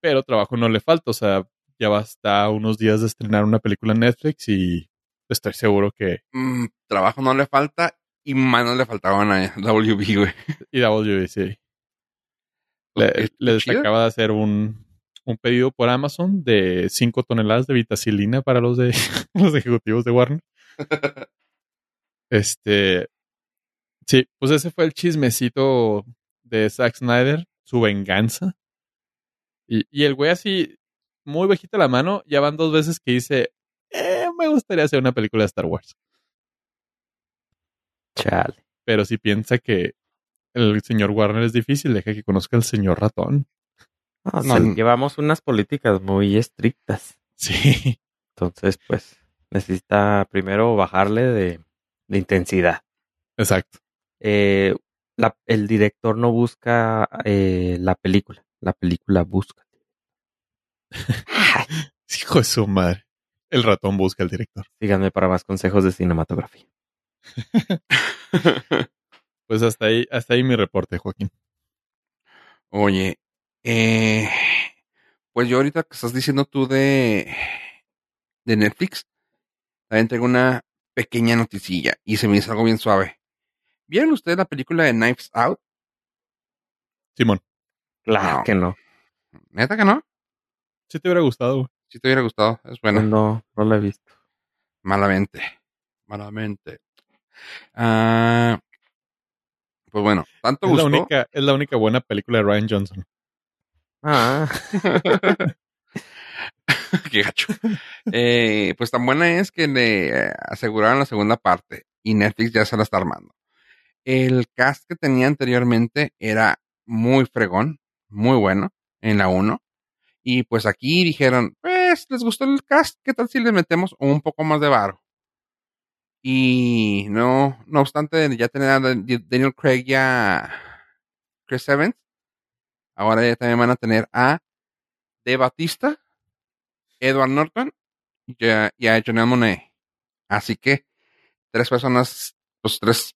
Pero trabajo no le falta, o sea, ya basta unos días de estrenar una película en Netflix y estoy seguro que Mm, trabajo no le falta y manos le faltaban a WB, güey. y WBC le, Ok, les acaba de hacer un, un pedido por Amazon de 5 toneladas de vitacilina para los de los ejecutivos de Warner. Este, sí, pues ese fue el chismecito de Zack Snyder, su venganza. Y, y el güey así, muy bajita la mano, ya van dos veces que dice, eh, me gustaría hacer una película de Star Wars. Chale. Pero si piensa que el señor Warner es difícil, deja que conozca al señor ratón. No, No, llevamos unas políticas muy estrictas. Sí, Entonces, pues, necesita primero bajarle de, de intensidad. exacto. Eh, la- el director no busca eh, la película, la película busca. Hijo de su madre. El ratón busca al director. síganme para más consejos de cinematografía. Pues hasta ahí, hasta ahí mi reporte, Joaquín. Oye, eh, pues yo ahorita que estás diciendo tú de, de Netflix, también tengo una pequeña noticilla y se me hizo algo bien suave. ¿Vieron ustedes la película de Knives Out? Simón, Claro No. que no. ¿Neta que no? si te hubiera gustado, güey. Si te hubiera gustado, es bueno. No, no la he visto. Malamente. Malamente. Ah, pues bueno, tanto Es la, única, es la única buena película de Ryan Johnson. Ah, Qué gacho. Eh, pues tan buena es que le eh, aseguraron la segunda parte y Netflix ya se la está armando. El cast que tenía anteriormente era muy fregón, muy bueno en la 1. Y pues aquí dijeron, pues les gustó el cast, ¿qué tal si les metemos un poco más de varo? Y no, no obstante, ya tener a Daniel Craig y a Chris Evans, ahora ya también van a tener a De Batista, Edward Norton y a, y Monet. Así que tres personas, pues tres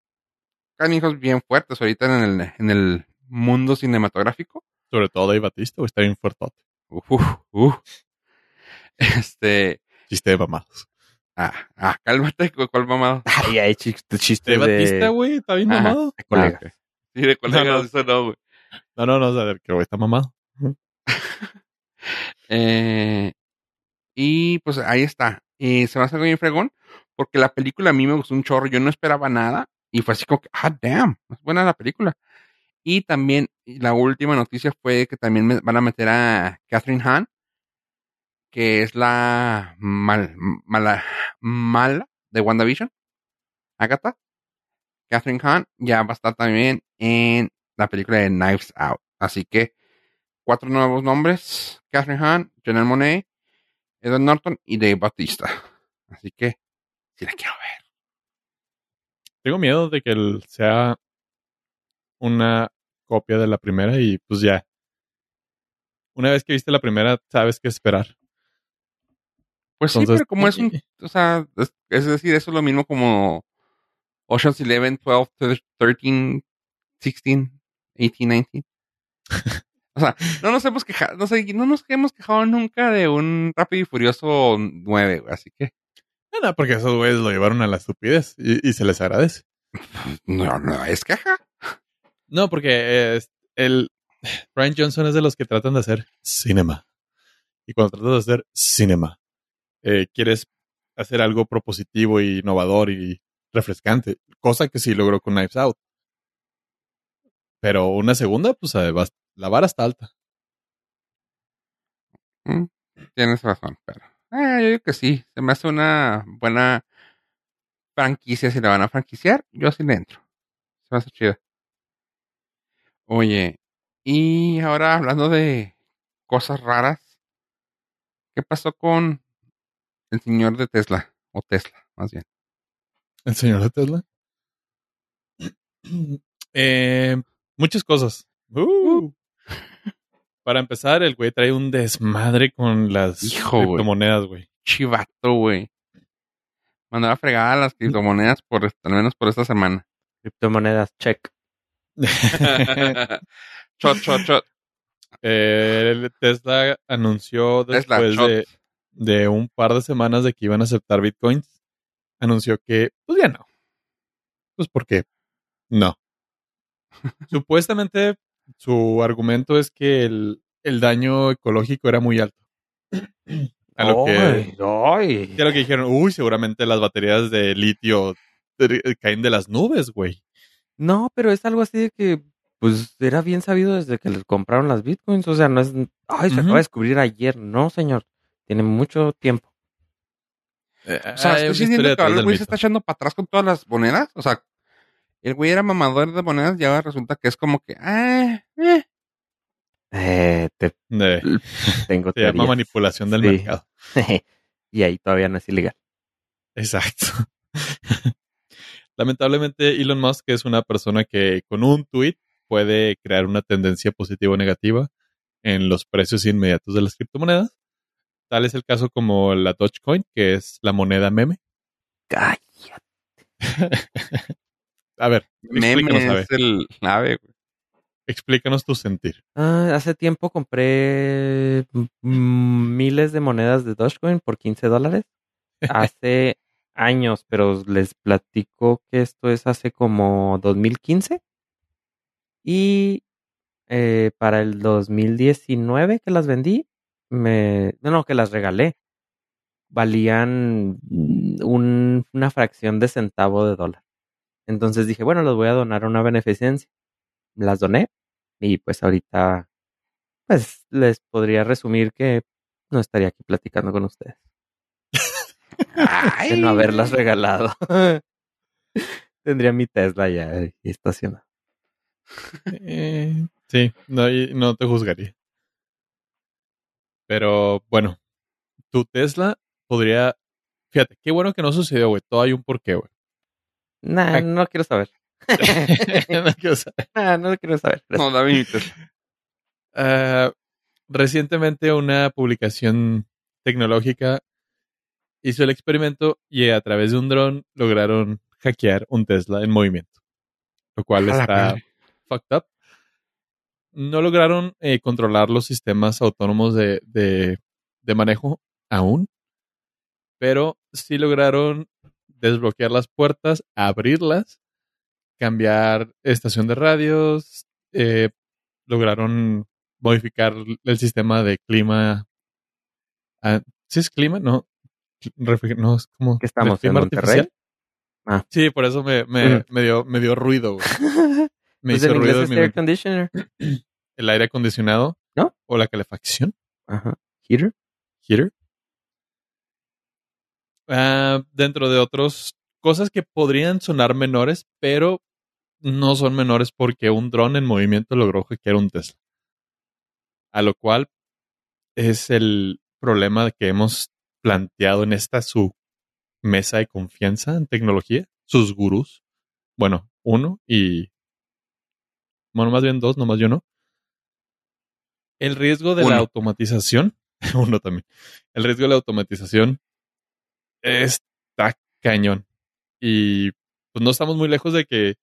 canijos bien fuertes ahorita en el, en el mundo cinematográfico. Sobre todo Dave Batista, está bien fuerte. Uf, uf, uf. Este. Chiste de mamados. Ah, ah, cálmate, ¿cuál mamado? Ay, ay, chiste, chiste de... Batista, güey, está bien Ajá. mamado. de colegas. Ah. Sí, de colegas, No, no. eso no, güey. No, no, no, o sea, que güey está mamado. Eh, y pues ahí está. Y se me hace algo bien fregón, porque la película a mí me gustó un chorro. Yo no esperaba nada. Y fue así como que, ah, damn, es buena la película. Y también la última noticia fue que también me- van a meter a Catherine Hahn, que es la mal, mala, mala de WandaVision. Agatha. Catherine Hahn ya va a estar también en la película de Knives Out. Así que cuatro nuevos nombres: Catherine Hahn, Janelle Monet, Edward Norton y Dave Bautista. Así que sí la quiero ver. Tengo miedo de que sea una copia de la primera y pues ya. Una vez que viste la primera, sabes qué esperar. Pues sí, Entonces, pero como es un, o sea, es, es decir, eso es lo mismo como Ocean's 11, 12, 13, 16, 18, 19. O sea, no nos hemos quejado, no, sé, no nos hemos quejado nunca de un Rápido y Furioso 9, güey, así que Porque esos güeyes lo llevaron a la estupidez y, y se les agradece. no, no es queja. No, porque eh, el Ryan Johnson es de los que tratan de hacer cinema. Y cuando tratas de hacer cinema, eh, quieres hacer algo propositivo y innovador y refrescante, cosa que sí logró con Knives Out. Pero una segunda, pues eh, la vara está alta. Mm, Tienes razón, pero eh, yo digo que sí, se me hace una buena franquicia si la van a franquiciar, yo sí le entro. Se me hace chida. Oye, y ahora hablando de cosas raras, ¿qué pasó con el señor de Tesla? O Tesla, más bien. ¿El señor de Tesla? Eh, muchas cosas. Uh. Para empezar, el güey trae un desmadre con las Hijo, criptomonedas, güey. Chivato, güey. Mandó a fregar a las criptomonedas por al menos por esta semana. Criptomonedas, check. Shot, shot, shot. Eh, el Tesla anunció después de, de un par de semanas de que iban a aceptar bitcoins, anunció que, pues ya no. Pues porque no. Supuestamente su argumento es que el, el daño ecológico era muy alto. A lo que, a lo que dijeron, uy, seguramente las baterías de litio eh, caen de las nubes, güey. No, pero es algo así de que, pues, era bien sabido desde que les compraron las bitcoins. O sea, no es, ay, se acaba de descubrir ayer. No, señor. Tiene mucho tiempo. O sea, sintiendo historia que el güey se está echando para atrás con todas las monedas. O sea, el güey era mamador de monedas y ahora resulta que es como que, ah, eh. Eh, te Eh, tengo se llama manipulación del Sí. mercado. y ahí todavía no es ilegal. Exacto. Lamentablemente, Elon Musk es una persona que con un tweet puede crear una tendencia positiva o negativa en los precios inmediatos de las criptomonedas. Tal es el caso como la Dogecoin, que es la moneda meme. Cállate. A ver, Meme explícanos, a ver, es el ave, güey. explícanos tu sentir. Ah, hace tiempo compré mm, miles de monedas de Dogecoin por 15 dólares. Hace años, pero les platico que esto es hace como 2015. Y eh, para el 2019 que las vendí, me, no, no, que las regalé, valían mm, un- una fracción de centavo de dólar. Entonces dije, bueno, los voy a donar a una beneficencia. Las doné y pues ahorita, pues les podría resumir que no estaría aquí platicando con ustedes. Ay. De no haberlas regalado. Tendría mi Tesla ya ahí estacionado. Eh, sí, no, no te juzgaría. Pero bueno, tu Tesla podría. Fíjate, qué bueno que no sucedió, güey. Todo hay un porqué, güey. Nah, no quiero saber. No quiero saber. Nah, no lo quiero saber. No, David, recientemente una publicación tecnológica hizo el experimento y a través de un dron lograron hackear un Tesla en movimiento, lo cual está fucked up. No lograron eh, controlar los sistemas autónomos de, de- de manejo aún, pero sí lograron desbloquear las puertas, abrirlas, cambiar estación de radios, eh, lograron modificar el sistema de clima. Ah, ¿Sí es clima? No. es como. ¿Qué estamos, clima en Monterrey? artificial. Ah. Sí, por eso me, me, Mm. me dio, me dio ruido, güey. Me Pues hizo en ruido es mi air conditioner. el aire acondicionado. ¿No? O la calefacción. Ajá. Heater. Heater. Ah, dentro de otras cosas que podrían sonar menores, pero no son menores porque un dron en movimiento logró hackear un Tesla. A lo cual es el problema que hemos planteado en esta su mesa de confianza en tecnología, sus gurús. Bueno, uno y. Bueno, más bien dos, nomás yo no. El riesgo de Uno. la automatización. uno también. El riesgo de la automatización está cañón. Y pues no estamos muy lejos de que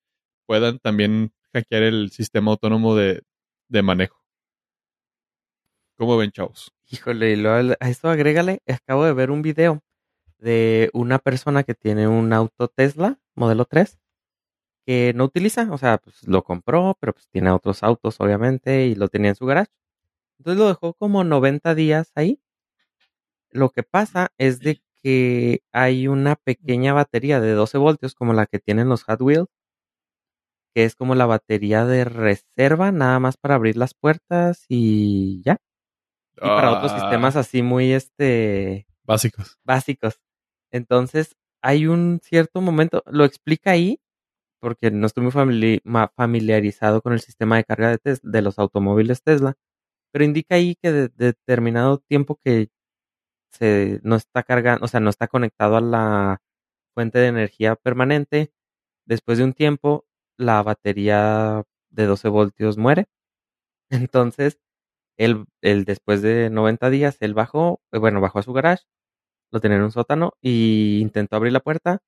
puedan también hackear el sistema autónomo de, de manejo. ¿Cómo ven, chavos? Híjole, y luego a esto agrégale, acabo de ver un video de una persona que tiene un auto Tesla, modelo 3, que no utiliza, o sea, pues lo compró, pero pues tiene otros autos, obviamente, y lo tenía en su garage. Entonces lo dejó como 90 días ahí. Lo que pasa es de que hay una pequeña batería de 12 voltios, como la que tienen los Hot Wheels, que es como la batería de reserva, nada más para abrir las puertas y ya. Y para otros Ah, sistemas así muy este Básicos. básicos. Entonces, hay un cierto momento, lo explica ahí, porque no estoy muy familiarizado con el sistema de carga de, los automóviles Tesla, pero indica ahí que de, de determinado tiempo que se no está cargando, o sea, no está conectado a la fuente de energía permanente, después de un tiempo la batería de 12 voltios muere. Entonces, él, después de 90 días, él bajó, eh, bueno, bajó a su garage, lo tenía en un sótano y intentó abrir la puerta,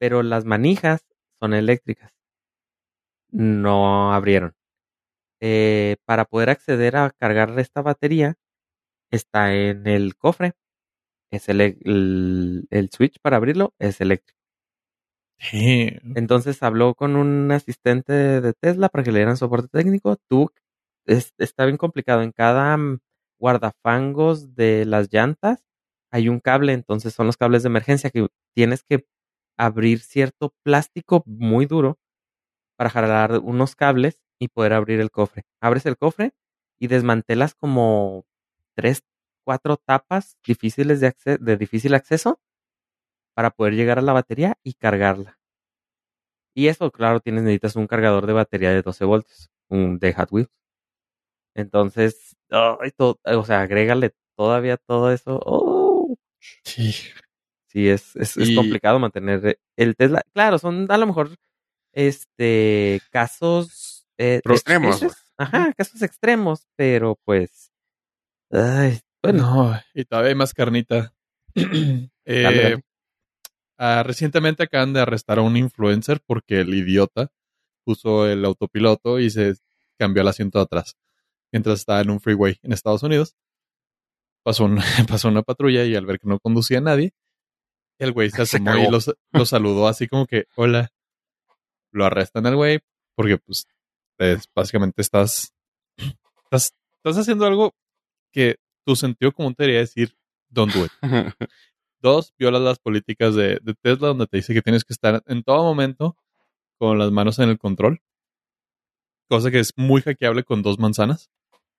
pero las manijas son eléctricas. No abrieron. Eh, para poder acceder a cargar esta batería, está en el cofre. Es el, el, el switch para abrirlo es eléctrico. Entonces habló con un asistente de Tesla para que le dieran soporte técnico. Tú, es- está bien complicado. En cada mm, guardafangos de las llantas hay un cable, entonces son los cables de emergencia que tienes que abrir cierto plástico muy duro para jalar unos cables y poder abrir el cofre. Abres el cofre y desmantelas como tres, cuatro tapas difíciles de, de difícil acceso para poder llegar a la batería y cargarla. Y eso, claro, tienes, necesitas un cargador de batería de 12 voltios, un de Hot Wheels. Entonces, o sea, agrégale todavía todo eso. Oh, Sí. sí, es, es, complicado mantener el Tesla. Claro, son a lo mejor este casos eh, extremos. Ajá, casos extremos, pero pues. Ay, bueno, No, y todavía hay más carnita. Eh, Dale, dale. ah, recientemente acaban de arrestar a un influencer porque el idiota puso el autopiloto y se cambió el asiento de atrás mientras estaba en un freeway en Estados Unidos. Pasó, un- pasó una patrulla y al ver que no conducía a nadie, el güey se Se asomó y los, lo saludó así como que, hola. Lo arrestan al güey porque pues es- básicamente estás, estás, estás haciendo algo que tu sentido común te debería decir, don't do it. Dos, violas las políticas de, de Tesla donde te dice que tienes que estar en todo momento con las manos en el control. Cosa que es muy hackeable con dos manzanas.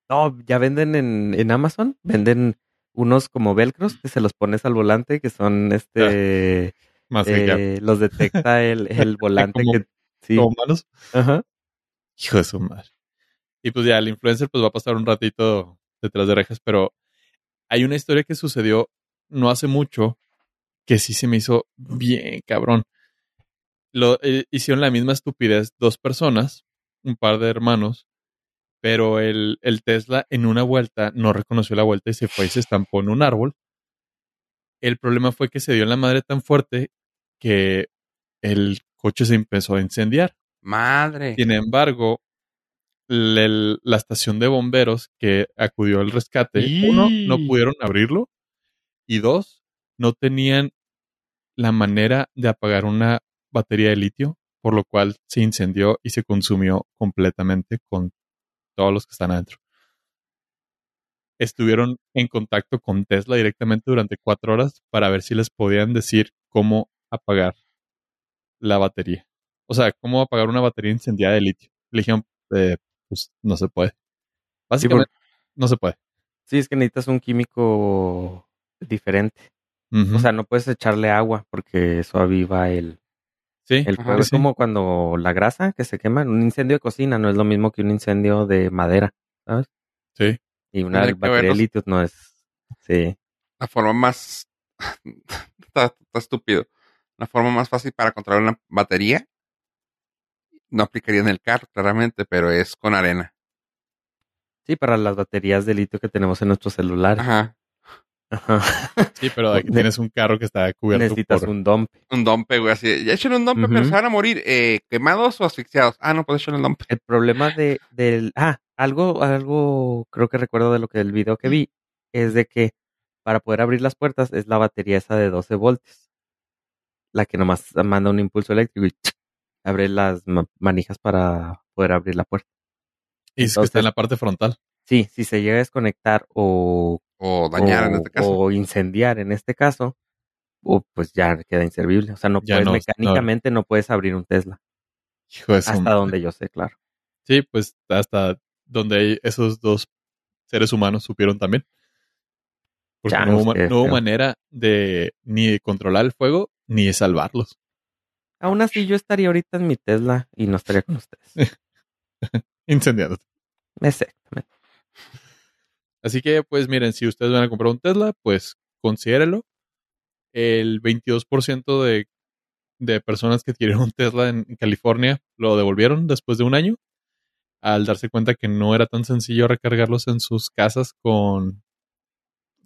no, ya venden en, en Amazon, venden unos como velcros que se los pones al volante, que son este. Más hackeable. eh, los detecta el, el volante Como- que. Sí. Como manos. Ajá. Hijo de su madre. Y pues ya, el influencer pues va a pasar un ratito detrás de rejas, pero hay una historia que sucedió no hace mucho que sí se me hizo bien cabrón. Lo, eh, hicieron la misma estupidez dos personas, un par de hermanos, pero el, el Tesla en una vuelta no reconoció la vuelta y se fue y se estampó en un árbol. El problema fue que se dio en la madre tan fuerte que el coche se empezó a incendiar. Madre. Sin embargo, el- la estación de bomberos que acudió al rescate, uno, no pudieron abrirlo y dos, no tenían la manera de apagar una batería de litio, por lo cual se incendió y se consumió completamente con todos los que están adentro. Estuvieron en contacto con Tesla directamente durante cuatro horas para ver si les podían decir cómo apagar la batería. O sea, cómo apagar una batería incendiada de litio. Le dijeron, eh, pues no se puede. Básicamente, no se puede. Sí, es que necesitas un químico diferente. O sea, no puedes echarle agua porque eso aviva el, sí, el Ajá, fuego. Es sí. como cuando la grasa que se quema en un incendio de cocina no es lo mismo que un incendio de madera, ¿sabes? sí. Y una Tendría batería de verlos. litio no es... Sí. La forma más. está, está estúpido. La forma más fácil para controlar una batería. No aplicaría en el carro, claramente, pero es con arena. Sí, para las baterías de litio que tenemos en nuestros celulares. Ajá. Ajá. Sí, pero aquí Ne- tienes un carro que está cubierto Necesitas por... un dump. Un dompe, güey, así. Ya echen un dompe, pero Ujú. se van a morir eh, quemados o asfixiados. Ah, no, pues echen un dompe. El problema de, del... Ah, algo, algo creo que recuerdo de lo que el video que vi es de que para poder abrir las puertas es la batería esa de 12 voltios. La que nomás manda un impulso eléctrico y abre las ma- manijas para poder abrir la puerta. Y es que está en la parte frontal. Sí, si se llega a desconectar o, O dañar en o- este caso. o incendiar en este caso, pues ya queda inservible. O sea, no Ya puedes, no- mecánicamente no puedes abrir un Tesla. Hijo de Hasta donde yo sé, claro. Sí, pues hasta donde esos dos seres humanos supieron también. Porque no, hubo, no manera de ni de controlar el fuego ni de salvarlos. Aún así, yo estaría ahorita en mi Tesla y no estaría con ustedes. Incendiados. Exactamente. Así que, pues miren, si ustedes van a comprar un Tesla, pues considérelo. El 22% de, de personas que adquirieron un Tesla en California lo devolvieron después de un año al darse cuenta que no era tan sencillo recargarlos en sus casas con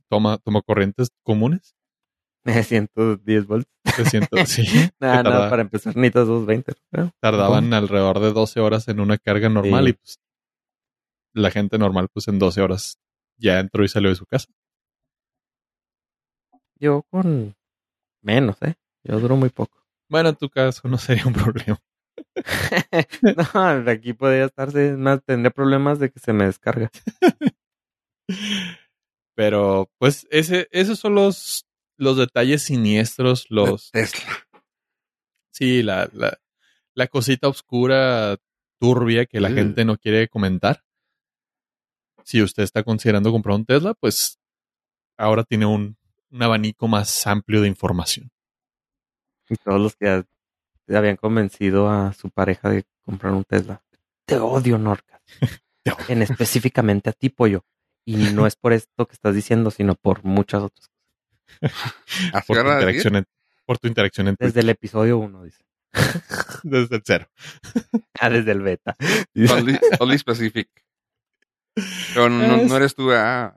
toma, toma corrientes comunes. 110 volts. 300, sí, Nada, para empezar necesitas 220. ¿no? tardaban alrededor de 12 horas en una carga normal Sí. y pues la gente normal pues en 12 horas ya entró y salió de su casa. Yo con menos, ¿eh? Yo duro muy poco. Bueno, en tu caso no sería un problema. no, aquí podría estarse más, tendré problemas de que se me descarga. Pero pues ese, esos son los, los detalles siniestros, los... Tesla. Sí, la, la, la cosita oscura, turbia que la Mm. gente no quiere comentar. Si usted está considerando comprar un Tesla, pues ahora tiene un, un abanico más amplio de información. Y todos los que ya- ya habían convencido a su pareja de comprar un Tesla. Te odio, Norca. En específicamente a ti, pollo. Y no es por esto que estás diciendo, sino por muchas otras Por tu, interacción en, por tu interacción en Twitter. Desde el episodio 1, dice. Desde el cero. Ah, desde el beta. Only, only specific. Pero no, no- Es- no eres tú, ah.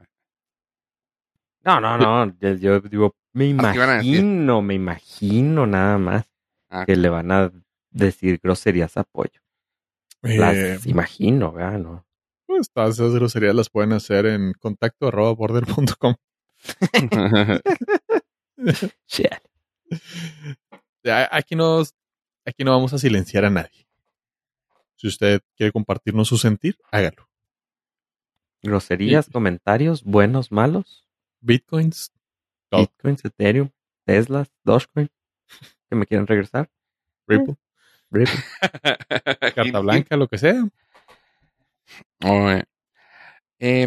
No, no, no. Yo, yo digo, me imagino, me imagino nada más Ah, que le van a decir groserías a pollo. Las Eh, imagino, ¿verdad? No. pues todas esas groserías las pueden hacer en contacto arroba border.com. Shit. Aquí no, aquí no vamos a silenciar a nadie. Si usted quiere compartirnos su sentir, hágalo. Groserías, Sí. comentarios, buenos, malos. Bitcoins, Todo. Bitcoin, Ethereum, Tesla, Dogecoin. Que me quieren regresar. Ripple, Ripple. carta blanca, lo que sea. Oye, eh,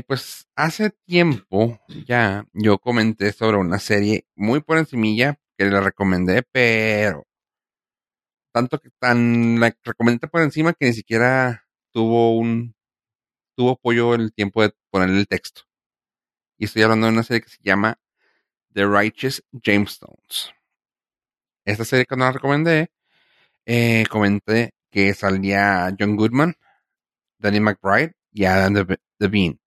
pues hace tiempo ya yo comenté sobre una serie muy por encimilla que le recomendé, pero tanto que tan la recomendé por encima que ni siquiera tuvo un tuvo apoyo el tiempo de ponerle el texto. Y estoy hablando de una serie que se llama The Righteous Jamestones. Esta serie que la recomendé, eh, comenté que salía John Goodman, Danny McBride y Adam Devine.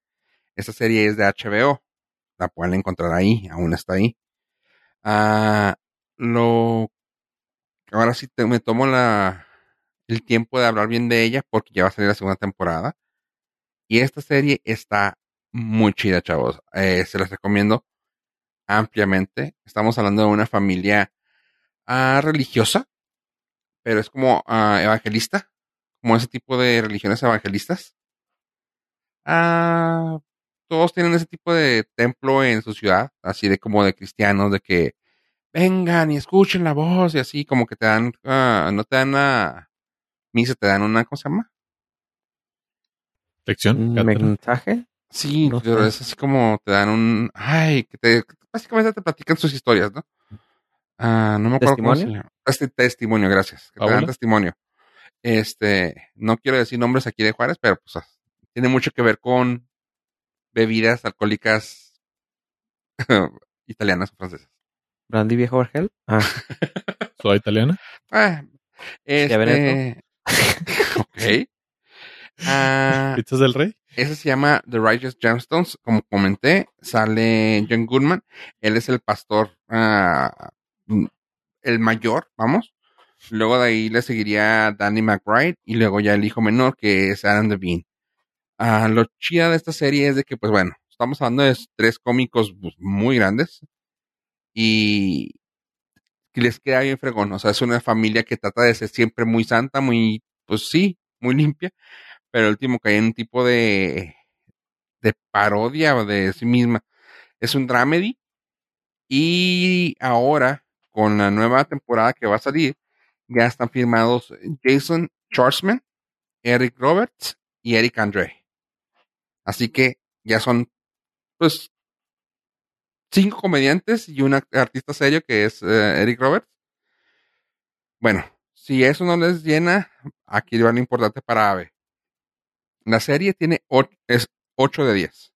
Esta serie es de HBO. La pueden encontrar ahí, aún está ahí. Ah, lo ahora sí me tomo la, el tiempo de hablar bien de ella porque ya va a salir la segunda temporada. Y esta serie está muy chida, chavos. Eh, se las recomiendo ampliamente. Estamos hablando de una familia ah, religiosa, pero es como ah, evangelista, como ese tipo de religiones evangelistas. Ah, todos tienen ese tipo de templo en su ciudad, así de como de cristianos, de que vengan y escuchen la voz y así, como que te dan, no te dan una misa, te dan una, ¿cómo se llama? ¿Lección? ¿Un ¿Cátedra? mensaje? Sí, No pero sé. es así como te dan un, ay, que te, básicamente te platican sus historias, ¿no? Ah, no me acuerdo cómo se ¿Testimonio? llama. Este testimonio, gracias. Que te dan testimonio. Este, no quiero decir nombres aquí de Juárez, pero pues tiene mucho que ver con bebidas alcohólicas italianas o francesas. ¿Brandy Viejo Vergel? Ah, ¿Soy italiana? Ah, ¿Ya ven este, ok. Ah, ¿Pizzas del Rey? Ese se llama The Righteous Gemstones. Como comenté, sale John Goodman. Él es el pastor, ah, mm, el mayor, vamos. Luego de ahí le seguiría Danny McBride y luego ya el hijo menor que es Adam Devine. Ah, lo chida de esta serie es de que, pues bueno, estamos hablando de tres cómicos pues, muy grandes y que les queda bien fregón. O sea, es una familia que trata de ser siempre muy santa, muy, pues sí, muy limpia pero el último cae en un tipo de, de parodia de sí misma. Es un dramedy. Y ahora, con la nueva temporada que va a salir, ya están firmados Jason Schwartzman, Eric Roberts y Eric Andre. Así que ya son, pues, cinco comediantes y un artista serio que es eh, Eric Roberts. Bueno, si eso no les llena, aquí va lo importante para Ave. La serie tiene o- es 8 de 10.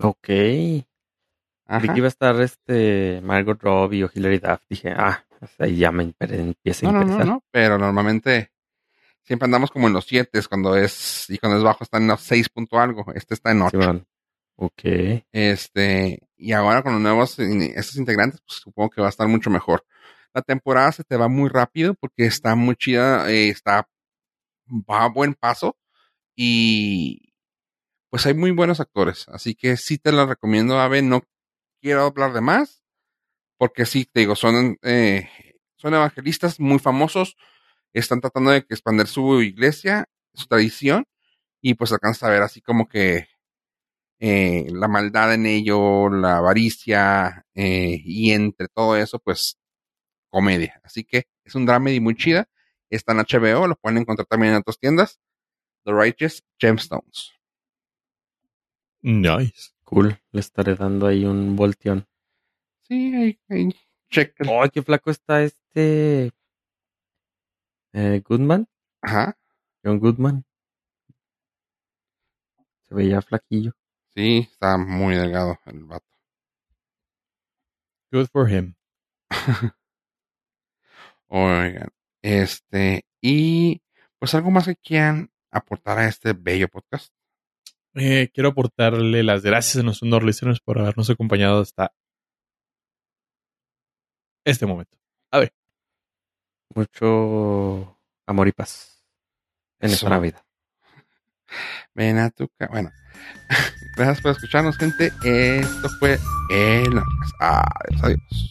ok. Ajá. Vi que iba a estar este Margot Robbie o Hilary Duff. Dije, ah, ahí ya me empieza a No, no, interesar. no, no, pero normalmente siempre andamos como en los 7 cuando es, y cuando es bajo está en los 6 punto algo. Este está en 8. Simón. Ok. Este, y ahora con los nuevos, estos integrantes, pues supongo que va a estar mucho mejor. La temporada se te va muy rápido porque está muy chida, eh, está, va a buen paso y pues hay muy buenos actores. Así que sí te la recomiendo, Ave. No quiero hablar de más porque sí, te digo, son, eh, son evangelistas muy famosos. Están tratando de expandir su iglesia, su tradición y pues alcanzas a ver así como que eh, la maldad en ello, la avaricia eh, y entre todo eso, pues comedia. Así que es un dramedy muy chida. Está en HBO, lo pueden encontrar también en otras tiendas. The Righteous Gemstones. Nice. Cool. Le estaré dando ahí un volteón. Sí, ahí, ahí, chéquenlo. ¡Ay, qué flaco está este! Eh, Goodman. Ajá, John Goodman. Se veía flaquillo. sí, está muy delgado el vato. Good for him. Oigan, este, y pues algo más que quieran aportar a este bello podcast. Eh, quiero aportarle las gracias a nuestros listeners por habernos acompañado hasta este momento. Mucho amor y paz en Eso. esta Navidad. Ven a tu ca- Bueno, gracias por escucharnos, gente. Esto fue el. Adiós, adiós.